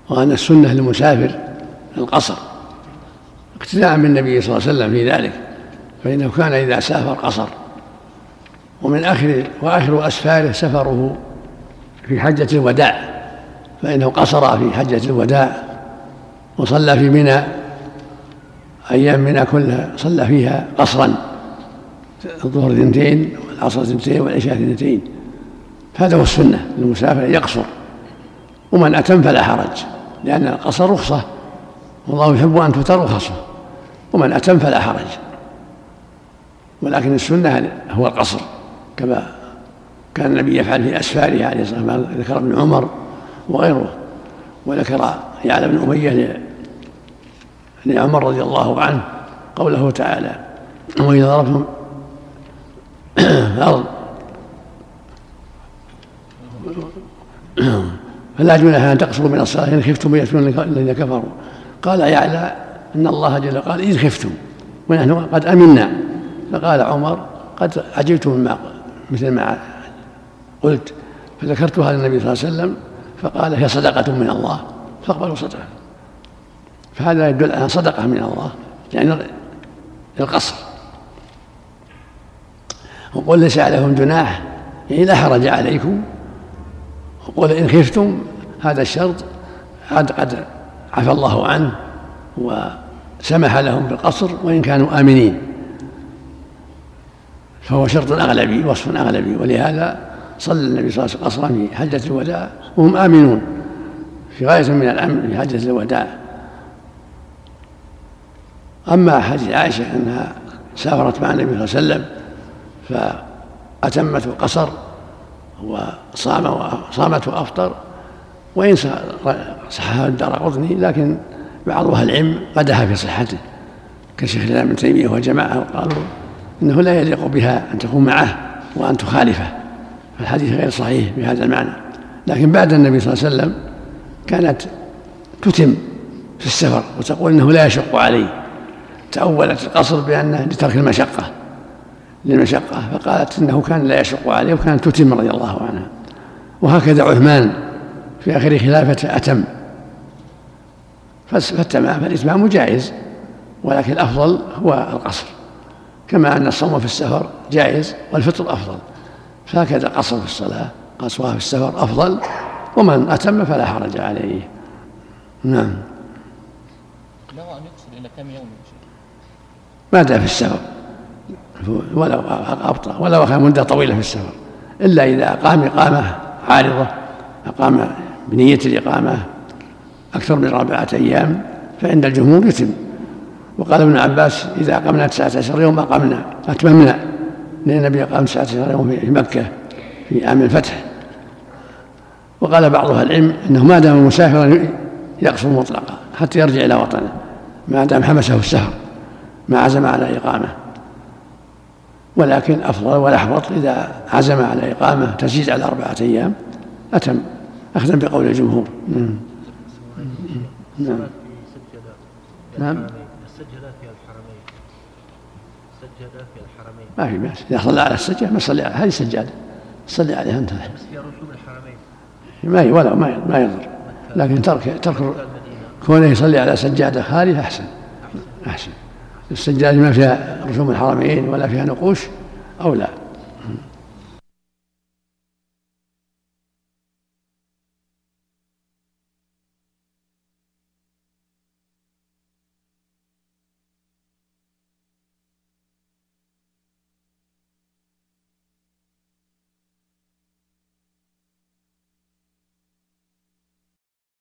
وأن السنة للمسافر القصر. اقتداء بالنبي صلى الله عليه وسلم في ذلك فإنه كان إذا سافر قصر. ومن آخر وآخر أسفاره سفره في حجة الوداع فإنه قصر في حجة الوداع وصلى في منى أيام منى كلها صلى فيها قصرا. الظهر اثنتين والعصر اثنتين والعشاء اثنتين. هذا هو السنة للمسافر أن يقصر. ومن أتم فلا حرج لأن القصر رخصة والله يحب أن تؤتى رخصة. ومن أتم فلا حرج. ولكن السنة هو القصر كما كان النبي يفعل في أسفاره عليه الصلاة والسلام ذكر ابن عمر وغيره. وذكر يعلى بن أمية لعمر رضي الله عنه قوله تعالى وإذا ضربتم الأرض فلا جناح أن تقصروا من الصلاة إن خفتم يأتون الذين كفروا. قال يعلى إن الله جل قال إذ خفتم. ونحن قد أمنا. فقال عمر قد عجبت مما مثل ما قلت. فذكرتها للنبي صلى الله عليه وسلم فقال هي صدقة من الله. فاقبلوا صدقة. فهذا يدل على صدقة من الله يعني القصر. وقل ليس عليهم جناح. يعني لا حرج عليكم وقل إن خفتم هذا الشرط. قد قد عفى الله عنه وسمح لهم بالقصر وإن كانوا آمنين. فهو شرط أغلبي وصف أغلبي. ولهذا صلى النبي صلى الله عليه وسلم قصرا في حجة الوداع وهم آمنون. في غاية من الأمن في حجة الوداع. أما حديث عائشة أنها سافرت مع النبي صلى الله عليه وسلم فأتمت القصر وصام صامت وأفطر وإن صحها الدار قطني لكن بعض أهل العلم قدح في صحته كشيخ الإسلام ابن تيمية وجماعة قالوا إنه لا يليق بها أن تكون معه وأن تخالفه فالحديث غير صحيح بهذا المعنى. لكن بعد النبي صلى الله عليه وسلم كانت تتم في السفر وتقول إنه لا يشق عليه تأولت القصر بأنه لترك المشقة. للمشقة فقالت إنه كان لا يشق عليه وكانت تتم رضي الله عنها. وهكذا عثمان في آخر خلافته أتم. فالتمام فالإتمام جائز ولكن الأفضل هو القصر. كما أن الصوم في السفر جائز والفطر أفضل. فهكذا قصر في الصلاة قصرها في السفر أفضل ومن أتم فلا حرج عليه. نعم. له أن يقصر إلى كم يوم؟ ما دام في السفر؟ ولو أبطأ ولو أخذ مدة طويلة في السفر. إلا إذا أقام إقامة عارضة أقام بنية الإقامة أكثر من أربعة أيام فعند الجمهور يتم. وقال ابن عباس إذا أقمنا تسعة عشر يوم أقمنا أتممنا. لأن النبي أقام تسعة عشر يوم في مكة في عام الفتح. وقال بعض أهل العلم أنه ما دام مسافرا يقصر مطلقا حتى يرجع إلى وطنه. ما دام حبسه السفر ما عزم على إقامة. ولكن أفضل والأحوط إذا عزم على إقامة تزيد على أربعة أيام أتم أخذا بقول الجمهور. نعم نعم. نعم. السجلات في الحرمين السجادة في الحرمين ما في بأس. إذا صلى على السجادة ما صلي على هذه سجادة. صلي عليها أنت. بس في رسوم الحرمين ما ي- ولا ما ما يضر. لكن ترك ترك كونه يصلي على سجادة خالية أحسن. أحسن. السجادة ما فيها رسوم الحرمين ولا فيها نقوش أو لا؟